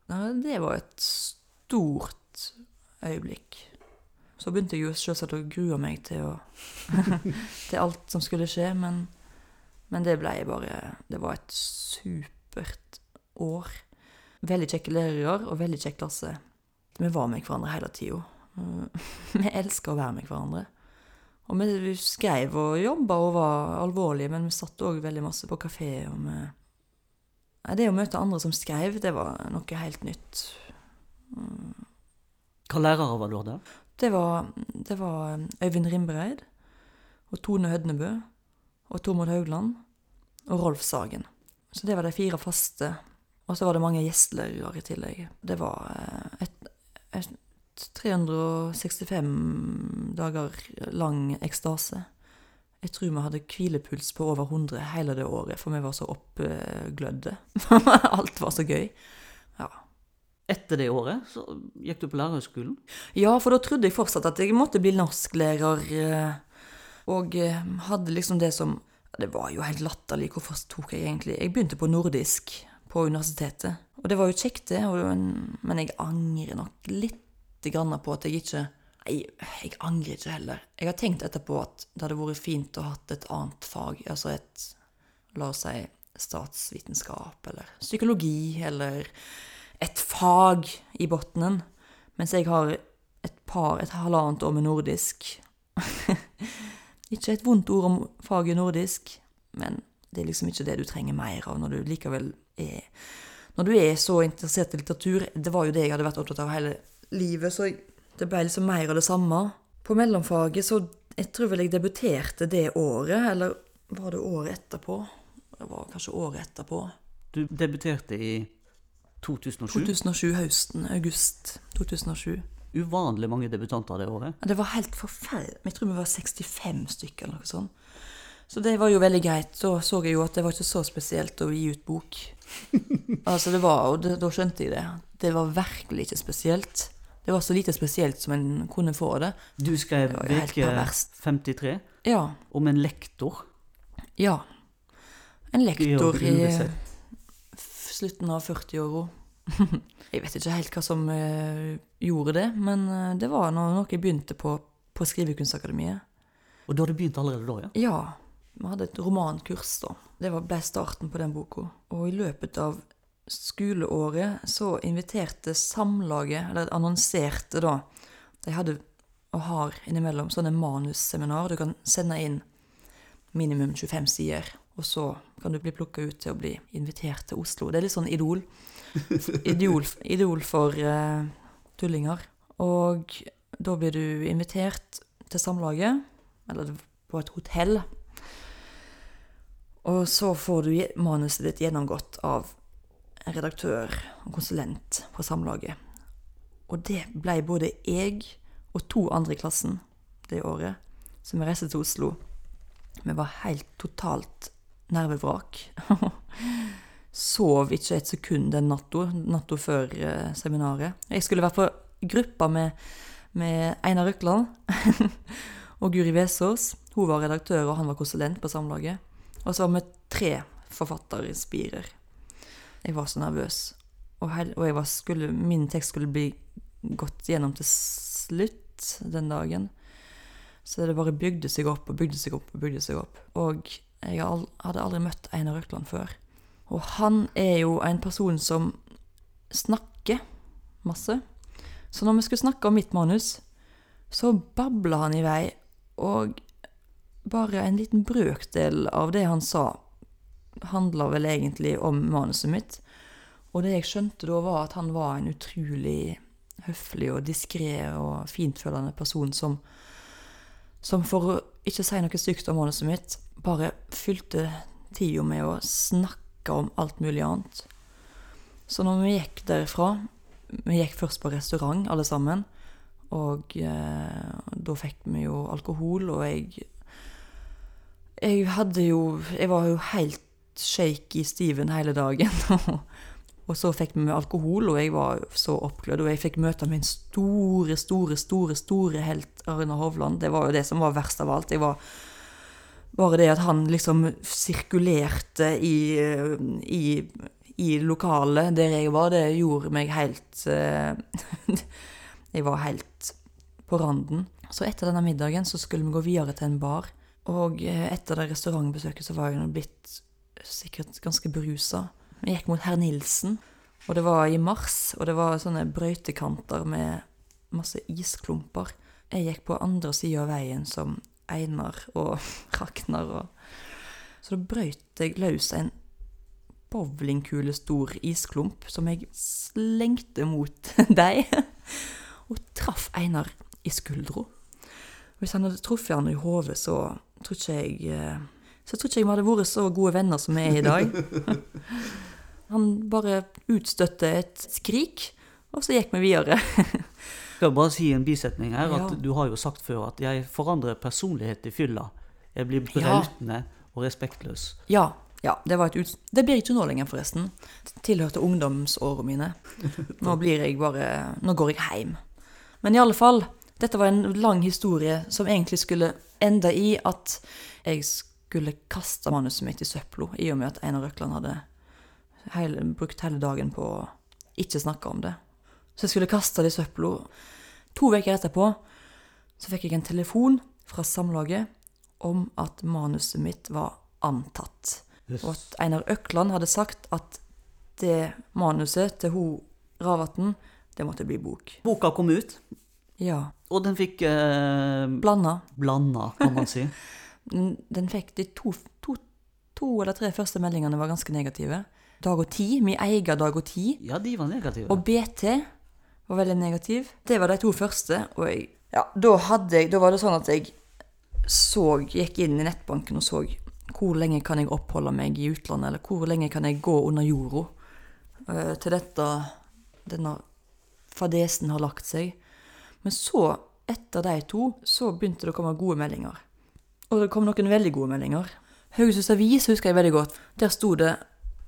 Speaker 3: Det var et stort øyeblikk. Så begynte jeg jo selvsagt å grue meg til, å, til alt som skulle skje, men, men det blei bare Det var et supert år. Veldig kjekke lærere og veldig kjekk klasse. Vi var med hverandre hele tida. Vi elska å være med hverandre. Og vi skrev og jobba og var alvorlige, men vi satt òg veldig masse på kafé. Og vi Det å møte andre som skrev, det var noe helt nytt.
Speaker 1: Hva lærere var du da?
Speaker 3: Det var, det var um, Øyvind Rimbereid og Tone Hødnebø og Tormod Haugland og Rolf Sagen. Så det var de fire faste. Og så var det mange gjestlærere i tillegg. Det var eh, et 365 dager lang ekstase. Jeg tror vi hadde hvilepuls på over 100 hele det året, for vi var så oppglødde. Alt var så gøy. Ja.
Speaker 1: Etter det året så gikk du på lærerhøgskolen.
Speaker 3: Ja, for da trodde jeg fortsatt at jeg måtte bli norsklærer. eh, Og eh, hadde liksom det som Det var jo helt latterlig. Hvorfor tok jeg egentlig Jeg begynte på nordisk på universitetet. Og det var jo kjekt, det. Men jeg angrer nok litt på at jeg ikke Nei, jeg angrer ikke heller. Jeg har tenkt etterpå at det hadde vært fint å ha hatt et annet fag. Altså et La oss si statsvitenskap eller psykologi eller et fag i bunnen. Mens jeg har et par, et halvannet år med nordisk. ikke et vondt ord om faget nordisk, men det er liksom ikke det du trenger mer av når du likevel er Når du er så interessert i litteratur, det var jo det jeg hadde vært opptatt av hele livet, så det ble liksom mer av det samme. På mellomfaget så Jeg tror vel jeg debuterte det året, eller var det året etterpå? Det var kanskje året etterpå.
Speaker 1: Du debuterte i 2007.
Speaker 3: 2007, høsten. August 2007.
Speaker 1: Uvanlig mange debutanter det året.
Speaker 3: Det var helt forferdelig. Jeg tror vi var 65 stykker eller noe sånt. Så det var jo veldig greit. Da så jeg jo at det var ikke så spesielt å gi ut bok. altså det var, og det, Da skjønte jeg det. Det var virkelig ikke spesielt. Det var så lite spesielt som en kunne få det.
Speaker 1: Du skrev
Speaker 3: perverst.
Speaker 1: 53
Speaker 3: Ja.
Speaker 1: om en lektor.
Speaker 3: Ja. En lektor i slutten av 40-åra. jeg vet ikke helt hva som eh, gjorde det, men eh, det var noe, noe jeg begynte på på Skrivekunstakademiet.
Speaker 1: Og du hadde begynt allerede da, ja?
Speaker 3: Ja, vi hadde et romankurs da. Det ble starten på den boka. Og i løpet av skoleåret så inviterte Samlaget, eller annonserte da, de hadde og har innimellom sånne manusseminar. Du kan sende inn minimum 25 sider, og så kan du bli plukka ut til å bli invitert til Oslo. Det er litt sånn idol. Idol, idol for uh, tullinger. Og da blir du invitert til Samlaget, eller på et hotell. Og så får du manuset ditt gjennomgått av en redaktør og konsulent på Samlaget. Og det ble både jeg og to andre i klassen det året, som reiste til Oslo. Vi var helt totalt nervevrak. Sov ikke et sekund den natta, natta før eh, seminaret. Jeg skulle vært på gruppa med, med Einar Røkland og Guri Vesaas. Hun var redaktør, og han var konsulent på Samlaget. Og så var vi tre forfatterspirer. Jeg var så nervøs. Og, og skulle, min tekst skulle bli gått gjennom til slutt den dagen. Så det bare bygde seg opp og bygde seg opp og bygde seg opp. Og jeg hadde aldri møtt Einar Røkland før. Og han er jo en person som snakker masse. Så når vi skulle snakke om mitt manus, så babla han i vei, og bare en liten brøkdel av det han sa, handla vel egentlig om manuset mitt. Og det jeg skjønte da, var at han var en utrolig høflig og diskré og fintfølende person som, som for å ikke si noe stygt om manuset mitt, bare fylte tida med å snakke om alt mulig annet. Så når vi gikk derifra Vi gikk først på restaurant, alle sammen. Og eh, da fikk vi jo alkohol, og jeg Jeg hadde jo Jeg var jo helt shaky Steven hele dagen. og så fikk vi alkohol, og jeg var så oppglødd. Og jeg fikk møte min store, store, store store helt Arne Hovland. Det var jo det som var verst av alt. Jeg var bare det at han liksom sirkulerte i, i, i lokalet der jeg var, det gjorde meg helt eh, Jeg var helt på randen. Så etter denne middagen så skulle vi gå videre til en bar. Og eh, etter det restaurantbesøket så var jeg blitt sikkert ganske berusa. Jeg gikk mot herr Nilsen, og det var i mars, og det var sånne brøytekanter med masse isklumper. Jeg gikk på andre sida av veien som Einar og Ragnar og Så da brøyt jeg løs en bowlingkule stor isklump som jeg slengte mot deg, og traff Einar i skuldra. Hvis han hadde truffet han i hodet, så tror ikke jeg Så jeg tror ikke jeg vi hadde vært så gode venner som vi er i dag. Han bare utstøtte et skrik, og så gikk vi videre.
Speaker 1: jeg Skal bare si en bisetning her, at
Speaker 3: Ja.
Speaker 1: du har jo sagt før at jeg forandrer personlighet i fylla. Jeg blir
Speaker 3: Ja.
Speaker 1: og respektløs.
Speaker 3: Ja, ja det, var et ut... det blir ikke nå lenger, forresten. Det tilhørte ungdomsårene mine. Nå blir jeg bare Nå går jeg hjem. Men i alle fall, dette var en lang historie som egentlig skulle ende i at jeg skulle kaste manuset mitt i søpla, i og med at Einar Røkland hadde hele, brukt hele dagen på å ikke snakke om det. Så jeg skulle kaste det i søpla. To uker etterpå så fikk jeg en telefon fra Samlaget om at manuset mitt var antatt. Og at Einar Økland hadde sagt at det manuset til hun Ravatn, det måtte bli bok.
Speaker 1: Boka kom ut,
Speaker 3: Ja.
Speaker 1: Og den fikk eh,
Speaker 3: Blanda.
Speaker 1: blanda, kan man si.
Speaker 3: Den fikk de to, to, to eller tre første meldingene var ganske negative. Dag og Ti, min egen Dag og Ti.
Speaker 1: Ja, de var negative.
Speaker 3: og BT var veldig negativ. Det var de to første, og jeg Ja, da hadde jeg Da var det sånn at jeg så Gikk inn i nettbanken og så hvor lenge kan jeg oppholde meg i utlandet, eller hvor lenge kan jeg gå under jorda eh, til dette Denne fadesen har lagt seg. Men så, etter de to, så begynte det å komme gode meldinger. Og det kom noen veldig gode meldinger. Haugesunds Avis husker jeg veldig godt. Der sto det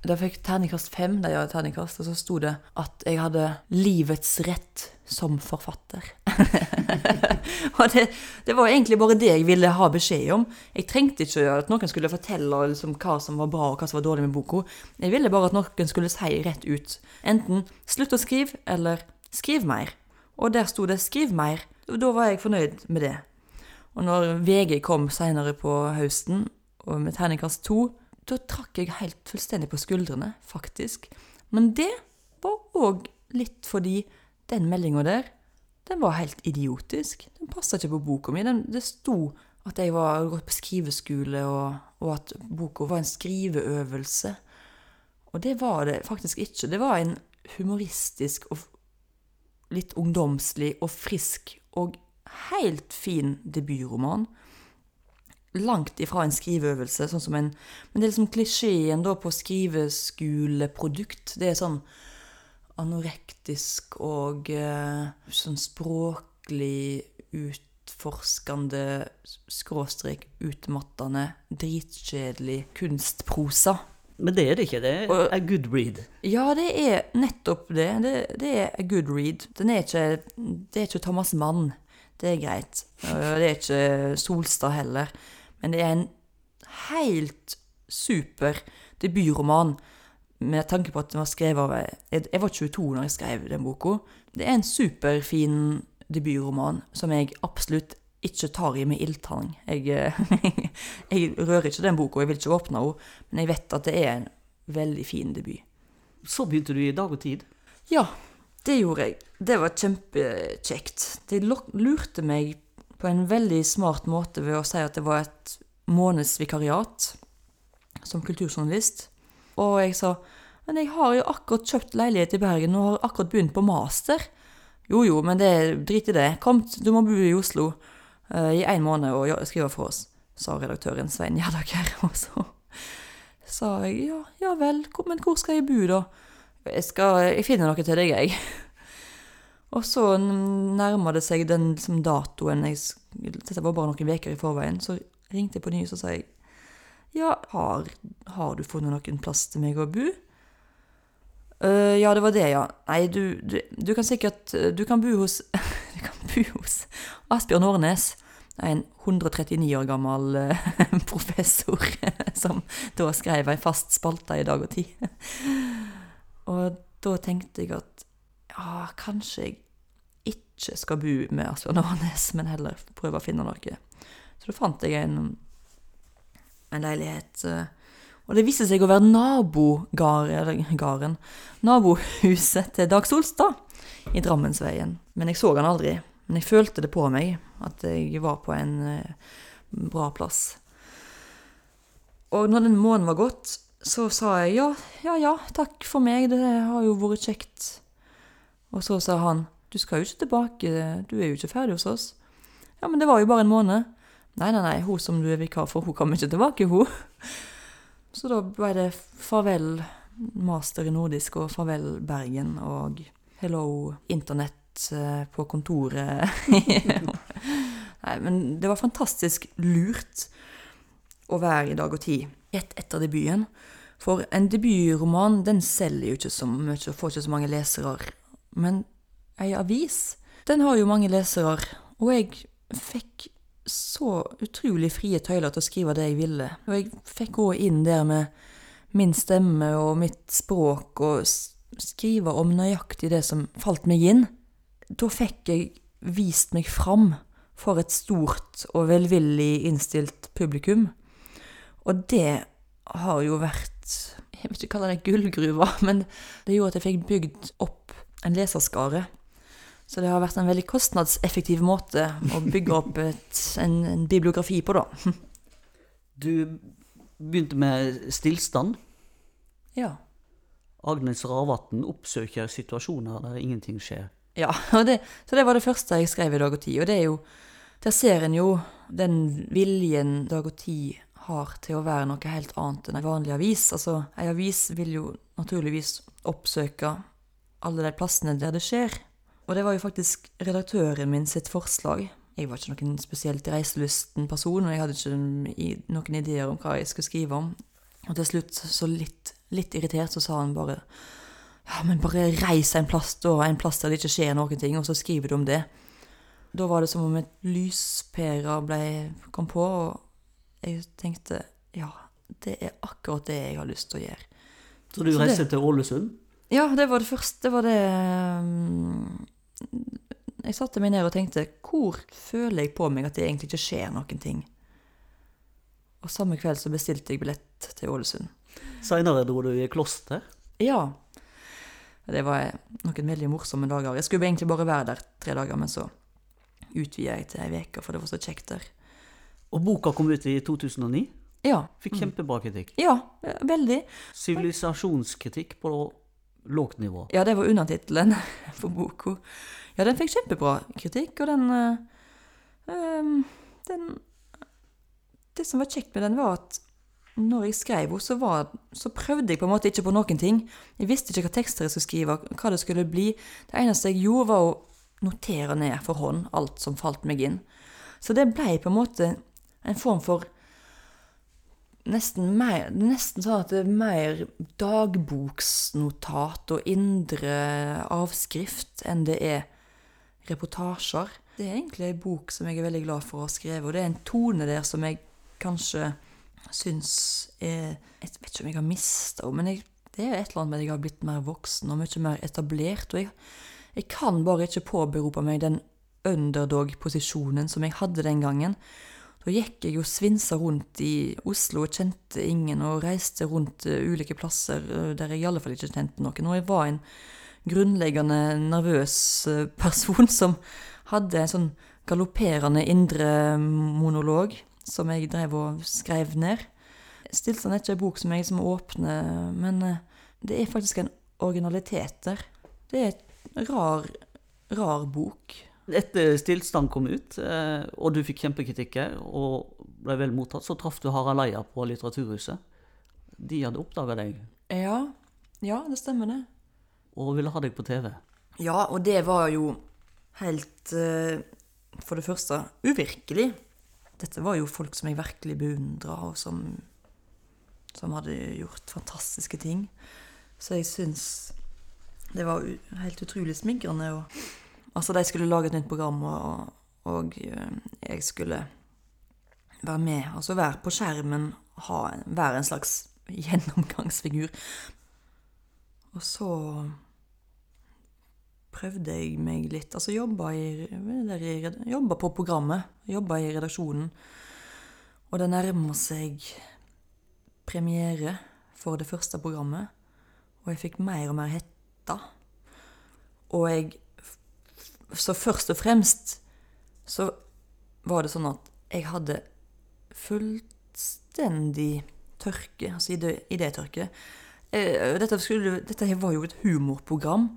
Speaker 3: der fikk terningkast fem, de hadde terningkast, og så sto det at jeg hadde livets rett som forfatter. og det, det var egentlig bare det jeg ville ha beskjed om. Jeg trengte ikke at noen skulle fortelle liksom, hva som var bra og hva som var dårlig med boka. Jeg ville bare at noen skulle si rett ut. Enten 'slutt å skrive', eller 'skriv mer'. Og der sto det 'skriv mer'. Og da var jeg fornøyd med det. Og når VG kom seinere på høsten, og med terningkast to, da trakk jeg helt fullstendig på skuldrene, faktisk. Men det var òg litt fordi den meldinga der, den var helt idiotisk. Den passa ikke på boka mi. Den, det sto at jeg var gått på skriveskole, og, og at boka var en skriveøvelse. Og det var det faktisk ikke. Det var en humoristisk og litt ungdomslig og frisk og helt fin debutroman. Langt ifra en skriveøvelse, sånn som en Men det er liksom klisjeen på skriveskoleprodukt. Det er sånn anorektisk og eh, sånn språklig utforskende, skråstrek utmattende, dritkjedelig kunstprosa.
Speaker 1: Men det er det ikke. Det er
Speaker 3: Og-
Speaker 1: a good read.
Speaker 3: Ja, det er nettopp det. Det, det er a good read. Er ikke, det er ikke Thomas Mann. Det er greit. Det er ikke Solstad heller. Men det er en helt super debutroman med tanke på at den var skrevet av jeg var 22 når jeg skrev den boka. Det er en superfin debutroman som jeg absolutt ikke tar i med ildtang. Jeg, eh, jeg rører ikke den boka, jeg vil ikke åpne henne, men jeg vet at det er en veldig fin debut.
Speaker 1: Så begynte du i Dag og Tid.
Speaker 3: Ja, det gjorde jeg. Det var kjempekjekt. De lurte meg på en veldig smart måte ved å si at det var et månedsvikariat som kulturjournalist. Og jeg sa men jeg har jo akkurat kjøpt leilighet i Bergen og har akkurat begynt på master. Jo jo, men det drit i det. Kom, du må bo i Oslo i én måned og skrive for oss, sa redaktøren Svein Gjerdaker. Og så sa jeg ja, ja vel, men hvor skal jeg bo da? Jeg, skal, jeg finner noe til deg, jeg. Og så nærma det seg den liksom, datoen jeg, Dette var bare noen uker i forveien. Så ringte jeg på ny så sa jeg Ja, har, har du funnet noen plass til meg å bo? «Øh, ja, det var det, ja. Nei, du, du, du kan sikkert Du kan bo hos Du kan bo hos Asbjørn Årnes. En 139 år gammel eh, professor som da skrev ei fast spalte i Dag og Tid. Og da tenkte jeg at ja, kanskje jeg ikke skal bo med Asbjørn Årnes, men heller prøve å finne noe. Så da fant jeg en, en leilighet. Og det viste seg å være nabogarden, nabohuset til Dag Solstad i Drammensveien. Men jeg så han aldri. Men jeg følte det på meg, at jeg var på en, eh, bra plass. Og når den måneden var gått, så sa jeg ja, ja, ja, takk for meg, det har jo vært kjekt. Og så sa han du skal jo ikke tilbake, du er jo ikke ferdig hos oss. Ja, men det var jo bare en måned. Nei, nei, nei, hun som du er vikar for, hun kommer ikke tilbake, hun. Så da ble det farvel master i nordisk og farvel Bergen og hello internett eh, på kontoret. Nei, men det var fantastisk lurt å være i dag og tid rett etter debuten. For en debutroman den selger jo ikke så mye og får ikke så mange lesere. Men ei avis, den har jo mange lesere. Og jeg fikk så utrolig frie tøyler til å skrive det jeg ville. Og jeg fikk gå inn der med min stemme og mitt språk og skrive om nøyaktig det som falt meg inn. Da fikk jeg vist meg fram for et stort og velvillig innstilt publikum. Og det har jo vært Jeg vil ikke kalle det gullgruva, men det gjorde at jeg fikk bygd opp en leserskare. Så det har vært en veldig kostnadseffektiv måte å bygge opp et, en, en bibliografi på, da.
Speaker 1: Du begynte med stillstand.
Speaker 3: Ja.
Speaker 1: Agnes Ravatn oppsøker situasjoner der ingenting skjer.
Speaker 3: Ja, det, så det var det første jeg skrev i Dag og Tid. Og det er jo Der ser en jo den viljen Dag og Tid har til å være noe helt annet enn en vanlig avis. Altså, ei avis vil jo naturligvis oppsøke alle de plassene der det skjer. Og det var jo faktisk redaktøren min sitt forslag. Jeg var ikke noen spesielt reiselysten person, og jeg hadde ikke noen ideer om hva jeg skulle skrive om. Og til slutt, så litt, litt irritert, så sa han bare Ja, men bare reis en plass, da, en plass der det ikke skjer noen ting, og så skriver du om det. Da var det som om et lyspære kom på, og jeg tenkte ja, det er akkurat det jeg har lyst til å gjøre.
Speaker 1: Så du reiste til Ålesund?
Speaker 3: Ja, det var det første. Det var det um, Jeg satte meg ned og tenkte hvor føler jeg på meg at det egentlig ikke skjer noen ting? Og samme kveld så bestilte jeg billett til Ålesund.
Speaker 1: Seinere dro du i kloster?
Speaker 3: Ja. Det var noen veldig morsomme dager. Jeg skulle egentlig bare være der tre dager, men så utvida jeg til ei uke, for det var så kjekt der.
Speaker 1: Og boka kom ut i 2009?
Speaker 3: Ja.
Speaker 1: Fikk kjempebra kritikk.
Speaker 3: Ja, veldig.
Speaker 1: Sivilisasjonskritikk på lågt nivå.
Speaker 3: Ja, det var undertittelen på boka. Ja, den fikk kjempebra kritikk, og den, øh, den Det som var kjekt med den, var at når jeg skrev henne, så, var, så prøvde jeg på en måte ikke på noen ting. Jeg visste ikke hva tekster jeg skulle skrive, hva det skulle bli. Det eneste jeg gjorde, var å notere ned for hånd alt som falt meg inn. Så det ble på en måte en form for nesten, mer, nesten sånn at det er mer dagboksnotat og indre avskrift enn det er reportasjer. Det er egentlig ei bok som jeg er veldig glad for å ha skrevet, og det er en tone der som jeg kanskje syns er Jeg vet ikke om jeg har mista henne, men jeg, det er et eller annet med at jeg har blitt mer voksen og mye mer etablert. Og jeg, jeg kan bare ikke påberope meg den underdog-posisjonen som jeg hadde den gangen. Da gikk jeg og svinsa rundt i Oslo og kjente ingen, og reiste rundt uh, ulike plasser uh, der jeg i alle fall ikke kjente noen. Og jeg var en grunnleggende nervøs uh, person som hadde en sånn galopperende indre monolog som jeg drev og skrev ned. Stillstand er ikke en bok som jeg liksom åpner, men det er faktisk en originalitet der. Det er en rar, rar bok.
Speaker 1: Etter Stillstand kom ut, eh, og du fikk kjempekritikker og ble vel mottatt, så traff du Harald Eia på Litteraturhuset. De hadde oppdaga deg
Speaker 3: Ja, ja, det stemmer det.
Speaker 1: og ville ha deg på TV.
Speaker 3: Ja, og det var jo helt eh, For det første uvirkelig. Dette var jo folk som jeg virkelig beundra, og som, som hadde gjort fantastiske ting. Så jeg syns det var helt utrolig smigrende. Og, altså, de skulle lage et nytt program, og, og eh, jeg skulle være med. Altså være på skjermen, ha, være en slags gjennomgangsfigur. Og så prøvde jeg meg litt. Altså jobba, på programmet. Jobba i redaksjonen. Og det nærma seg premiere for det første programmet. Og jeg fikk mer og mer hetta. Og jeg Så først og fremst så var det sånn at jeg hadde fullstendig tørke, altså idétørke. Eh, Dette, skulle, dette var jo et humorprogram,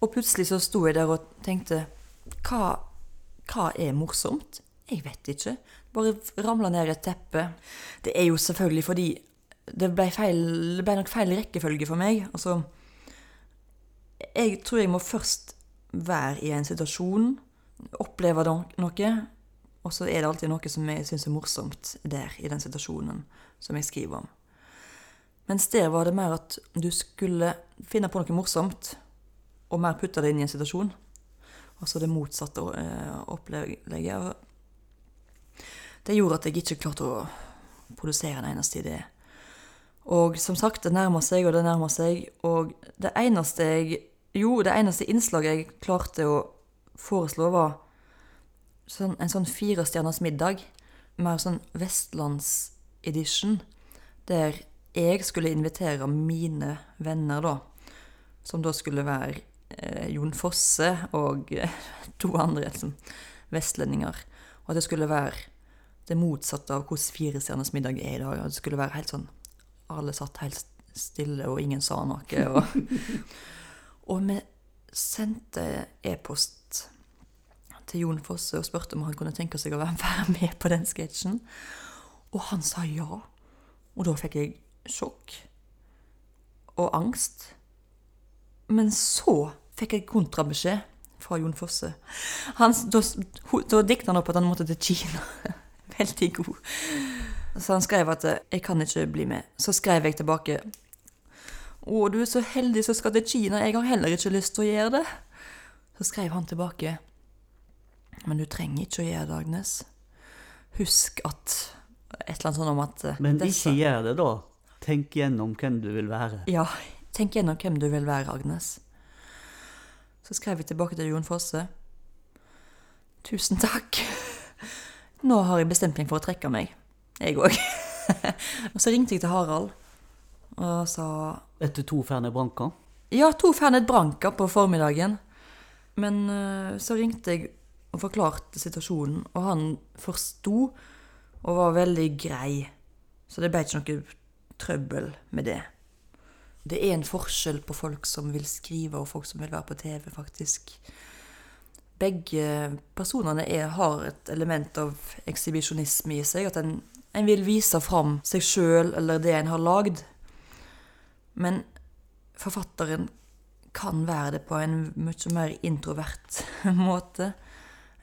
Speaker 3: og plutselig så sto jeg der og tenkte hva, hva er morsomt? Jeg vet ikke. Bare ramla ned i et teppe. Det er jo selvfølgelig fordi det ble, feil, det ble nok feil rekkefølge for meg. Altså Jeg tror jeg må først være i en situasjon, oppleve noe, og så er det alltid noe som jeg syns er morsomt der, i den situasjonen som jeg skriver om. Mens der var det mer at du skulle finne på noe morsomt, og mer putte det inn i en situasjon. Altså det motsatte eh, opplegget. Det gjorde at jeg ikke klarte å produsere en eneste idé. Og som sagt, det nærmer seg og det nærmer seg, og det eneste jeg Jo, det eneste innslaget jeg klarte å foreslå, var sånn, en sånn firestjerners middag. Mer sånn vestlandsedition, der jeg skulle invitere mine venner, da. Som da skulle være eh, Jon Fosse og eh, to andre liksom, vestlendinger. Og at det skulle være det motsatte av hvordan firestjerners middag er i dag. Og det skulle være helt sånn Alle satt helt stille, og ingen sa noe. Og, og vi sendte e-post til Jon Fosse og spurte om han kunne tenke seg å være med på den sketsjen. Og han sa ja. Og da fikk jeg sjokk og angst. Men så fikk jeg kontrabeskjed fra Jon Fosse. Han, da, da dikta han opp at han måtte til Kina. Veldig god. Så han skrev at eh, 'jeg kan ikke bli med'. Så skrev jeg tilbake 'Å, du er så heldig som skal til Kina, jeg har heller ikke lyst til å gjøre det'. Så skrev han tilbake 'Men du trenger ikke å gjøre det, Agnes'. Husk at Et eller annet sånn om at eh,
Speaker 1: Men
Speaker 3: disse-
Speaker 1: ikke gjør det, da. Tenk gjennom hvem du vil være.
Speaker 3: ja, tenk gjennom hvem du vil være, Agnes. Så skrev jeg tilbake til Jon Fosse. Tusen takk. Nå har jeg bestemt meg for å trekke meg. Jeg òg. og så ringte jeg til Harald og sa
Speaker 1: Etter to Fernet Branca.
Speaker 3: Ja, to Fernet Branca på formiddagen. Men eh, så ringte jeg og forklarte situasjonen, og han forsto og var veldig grei. Så det ble ikke noe trøbbel med det. Det er en forskjell på folk som vil skrive, og folk som vil være på TV, faktisk. Begge personene er, har et element av ekshibisjonisme i seg. At en, en vil vise fram seg sjøl eller det en har lagd. Men forfatteren kan være det på en mye mer introvert måte.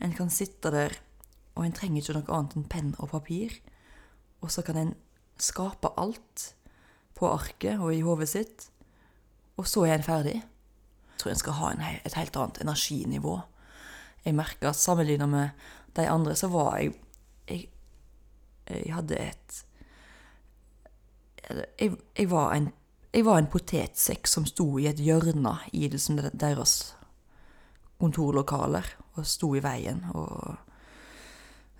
Speaker 3: En kan sitte der, og en trenger ikke noe annet enn penn og papir. Og så kan en skape alt på arket og i hodet sitt. Og så er en ferdig. Jeg tror en skal ha en, et helt annet energinivå. Jeg merker at sammenlignet med de andre, så var jeg Jeg, jeg hadde et jeg, jeg, var en, jeg var en potetsekk som sto i et hjørne i liksom deres kontorlokaler, og sto i veien, og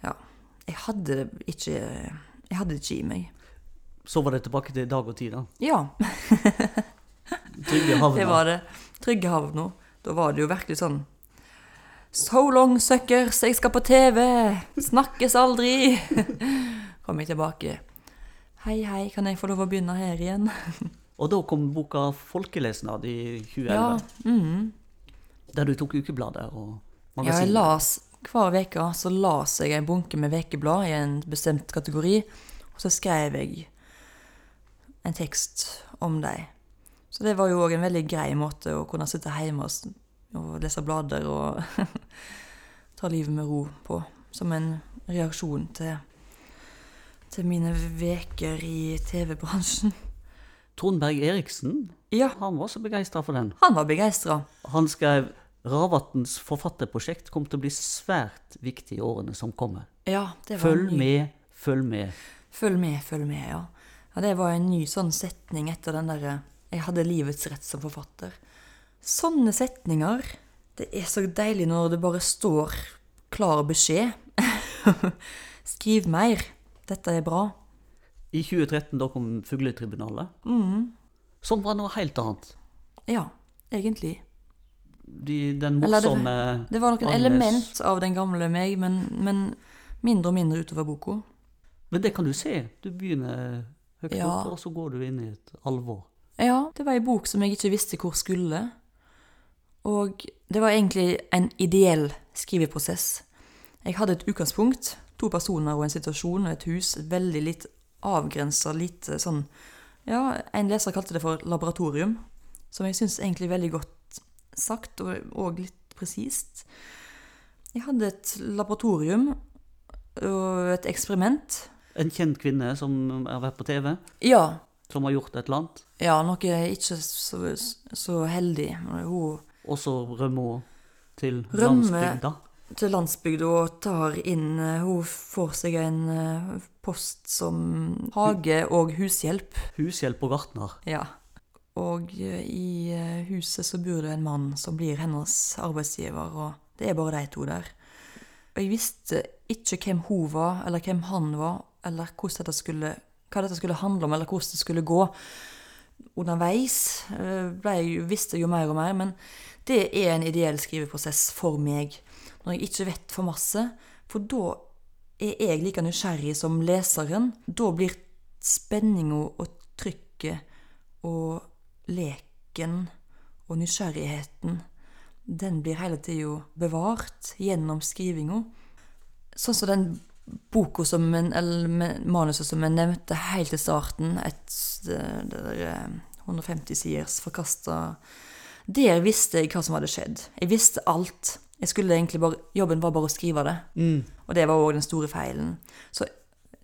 Speaker 3: Ja. Jeg hadde det ikke Jeg hadde det ikke i meg.
Speaker 1: Så var det tilbake til dag og tid, da.
Speaker 3: Ja,
Speaker 1: Trygge havner.
Speaker 3: det var det. Trygge havna. Da var det jo virkelig sånn So long, suckers, jeg skal på TV! Snakkes aldri! Kom jeg tilbake. Hei, hei, kan jeg få lov å begynne her igjen?
Speaker 1: Og da kom boka 'Folkelesnad' i 2011.
Speaker 3: Ja, mhm.
Speaker 1: Der du tok ukeblader og
Speaker 3: Ja, jeg las hver uke så las jeg en bunke med ukeblad i en bestemt kategori, og så skrev jeg en tekst om dem. Så det var jo òg en veldig grei måte å kunne sitte hjemme og, og lese blader og ta livet med ro på, som en reaksjon til, til mine veker i TV-bransjen.
Speaker 1: Trondberg Eriksen
Speaker 3: Ja,
Speaker 1: han var så begeistra for den.
Speaker 3: han var begeistra.
Speaker 1: Han skrev Ravatns forfatterprosjekt kommer til å bli svært viktig i årene som kommer.
Speaker 3: Ja, det var
Speaker 1: Følg
Speaker 3: ny-
Speaker 1: med, følg med.
Speaker 3: Følg med, følg med, ja. ja. Det var en ny sånn setning etter den derre Jeg hadde livets rett som forfatter. Sånne setninger. Det er så deilig når det bare står klar beskjed. Skriv mer. Dette er bra.
Speaker 1: I 2013 da kom Fugletribunalet,
Speaker 3: Mm.
Speaker 1: som var noe helt annet.
Speaker 3: Ja, egentlig.
Speaker 1: De, den
Speaker 3: morsomme det- Det var noen
Speaker 1: Agnes.
Speaker 3: element av den gamle meg, men, men mindre og mindre utover boka.
Speaker 1: Men det kan du se. Du begynner høyt
Speaker 3: Ja.
Speaker 1: opp, og så går du inn i et alvor.
Speaker 3: Ja, det var ei bok som jeg ikke visste hvor skulle. Og det var egentlig en ideell skriveprosess. Jeg hadde et utgangspunkt, to personer og en situasjon og et hus, veldig litt avgrensa, lite sånn Ja, en leser kalte det for laboratorium, som jeg syns egentlig er veldig godt sagt, og, og litt presist. Jeg hadde et laboratorium og et eksperiment.
Speaker 1: En kjent kvinne som har vært på TV,
Speaker 3: Ja,
Speaker 1: som har gjort et eller annet,
Speaker 3: ja noe ikke så, så heldig. Hun
Speaker 1: og så rømmer hun til landsbygda.
Speaker 3: til landsbygda og tar inn eh, Hun får seg en eh, post som hage- og hushjelp.
Speaker 1: Hushjelp og gartner.
Speaker 3: Ja. Og eh, i eh, huset så bor det en mann som blir hennes arbeidsgiver, og det er bare de to der. Og jeg visste ikke hvem hun var, eller hvem han var, eller dette skulle, hva dette skulle handle om, eller hvordan det skulle gå. Underveis eh, ble jeg, visste jeg jo mer og mer, men det er en ideell skriveprosess for meg. Når jeg ikke vet for masse, for da er jeg like nysgjerrig som leseren. Da blir spenninga og trykket og leken og nysgjerrigheten den blir hele tida bevart gjennom skrivinga. Sånn som den boka som en, eller manuset som jeg nevnte helt til starten, et der eh, 150 siders forkasta Der visste jeg hva som hadde skjedd. Jeg visste alt. Jeg skulle egentlig bare, Jobben var bare å skrive det. Og det var òg den store feilen. Så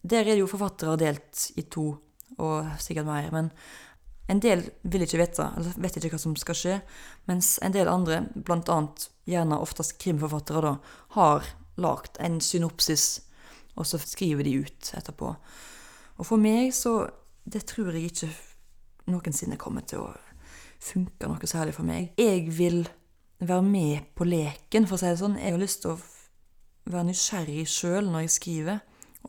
Speaker 3: der er det jo forfattere delt i to, og sikkert mer. Men en del vil ikke vite, eller vet ikke hva som skal skje. Mens en del andre, annet gjerne oftest krimforfattere, da, har lagd en synopsis, og så skriver de ut etterpå. Og for meg så Det tror jeg ikke noensinne kommer til å funke noe særlig for meg. Jeg vil være med på leken, for å si det sånn. Jeg har lyst til å være nysgjerrig sjøl når jeg skriver,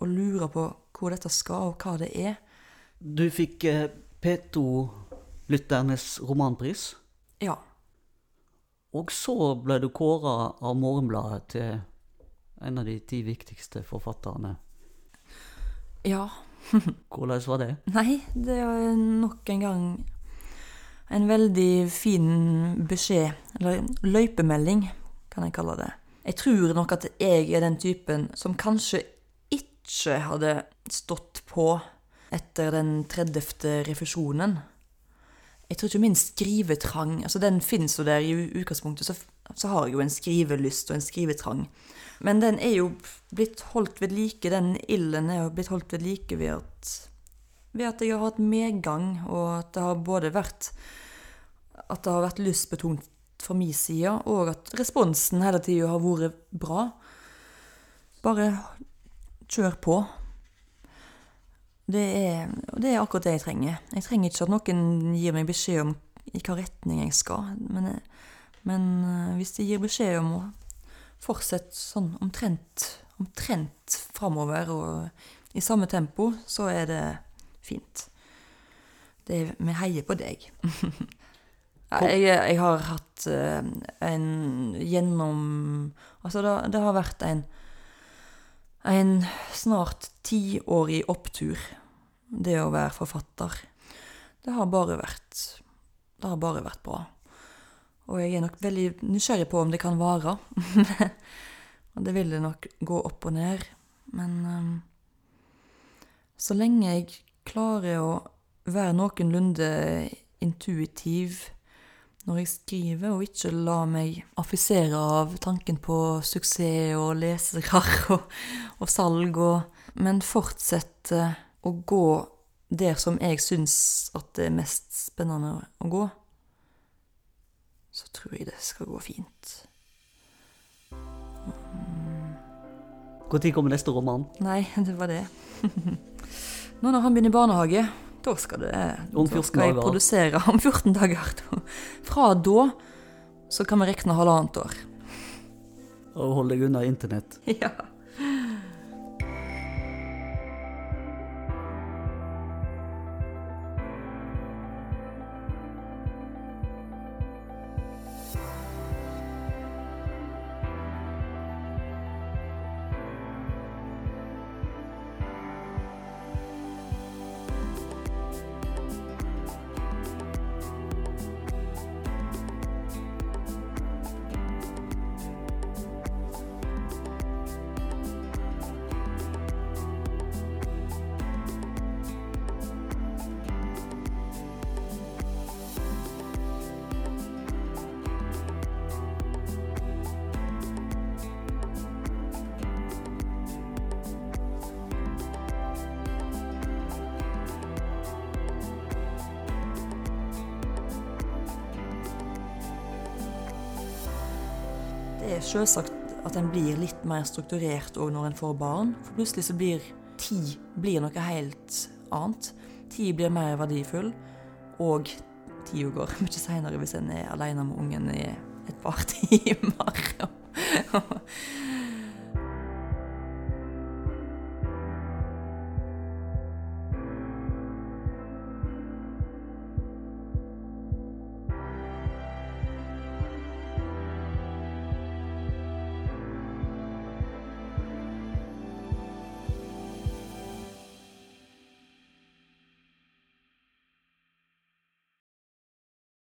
Speaker 3: og lure på hvor dette skal, og hva det er.
Speaker 1: Du fikk eh, P2-lytternes romanpris.
Speaker 3: Ja.
Speaker 1: Og så ble du kåra av Morgenbladet til en av de ti viktigste forfatterne.
Speaker 3: Ja.
Speaker 1: Hvordan var det?
Speaker 3: Nei, det er nok en gang en veldig fin beskjed, eller løypemelding, kan jeg kalle det. Jeg tror nok at jeg er den typen som kanskje ikke hadde stått på etter den 30. refusjonen. Jeg tror ikke min skrivetrang altså Den fins jo der i utgangspunktet, så, så har jeg jo en skrivelyst og en skrivetrang. Men den er jo blitt holdt ved like, den ilden er jo blitt holdt ved like ved at, ved at jeg har hatt medgang, og at det har både vært At det har vært lystbetont fra min side, og at responsen hele tida har vært bra. Bare kjør på. Det er, det er akkurat det jeg trenger. Jeg trenger ikke at noen gir meg beskjed om i hva retning jeg skal, men, men eh, hvis de gir beskjed om å fortsette sånn omtrent, omtrent framover og i samme tempo, så er det fint. Det, vi heier på deg. Jeg, jeg har hatt eh, en gjennom Altså, det, det har vært en en snart tiårig opptur, det å være forfatter. Det har bare vært Det har bare vært bra. Og jeg er nok veldig nysgjerrig på om det kan vare. og det vil det nok gå opp og ned. Men um, så lenge jeg klarer å være noenlunde intuitiv når jeg skriver, og ikke la meg affisere av tanken på suksess og lesere og, og salg, og, men fortsette å gå der som jeg syns at det er mest spennende å gå, så tror jeg det skal gå fint.
Speaker 1: Når kommer neste roman?
Speaker 3: Nei, det var det. Nå når han begynner i barnehage, da skal det
Speaker 1: Om
Speaker 3: da
Speaker 1: 14
Speaker 3: skal jeg produsere om 14 dager. Fra da så kan vi regne halvannet år.
Speaker 1: Og hold deg unna internett.
Speaker 3: Ja. Litt mer strukturert òg når en får barn. For plutselig så blir tid blir noe helt annet. Tid blir mer verdifull, og tida går mye seinere hvis en er alene med ungen i et par timer.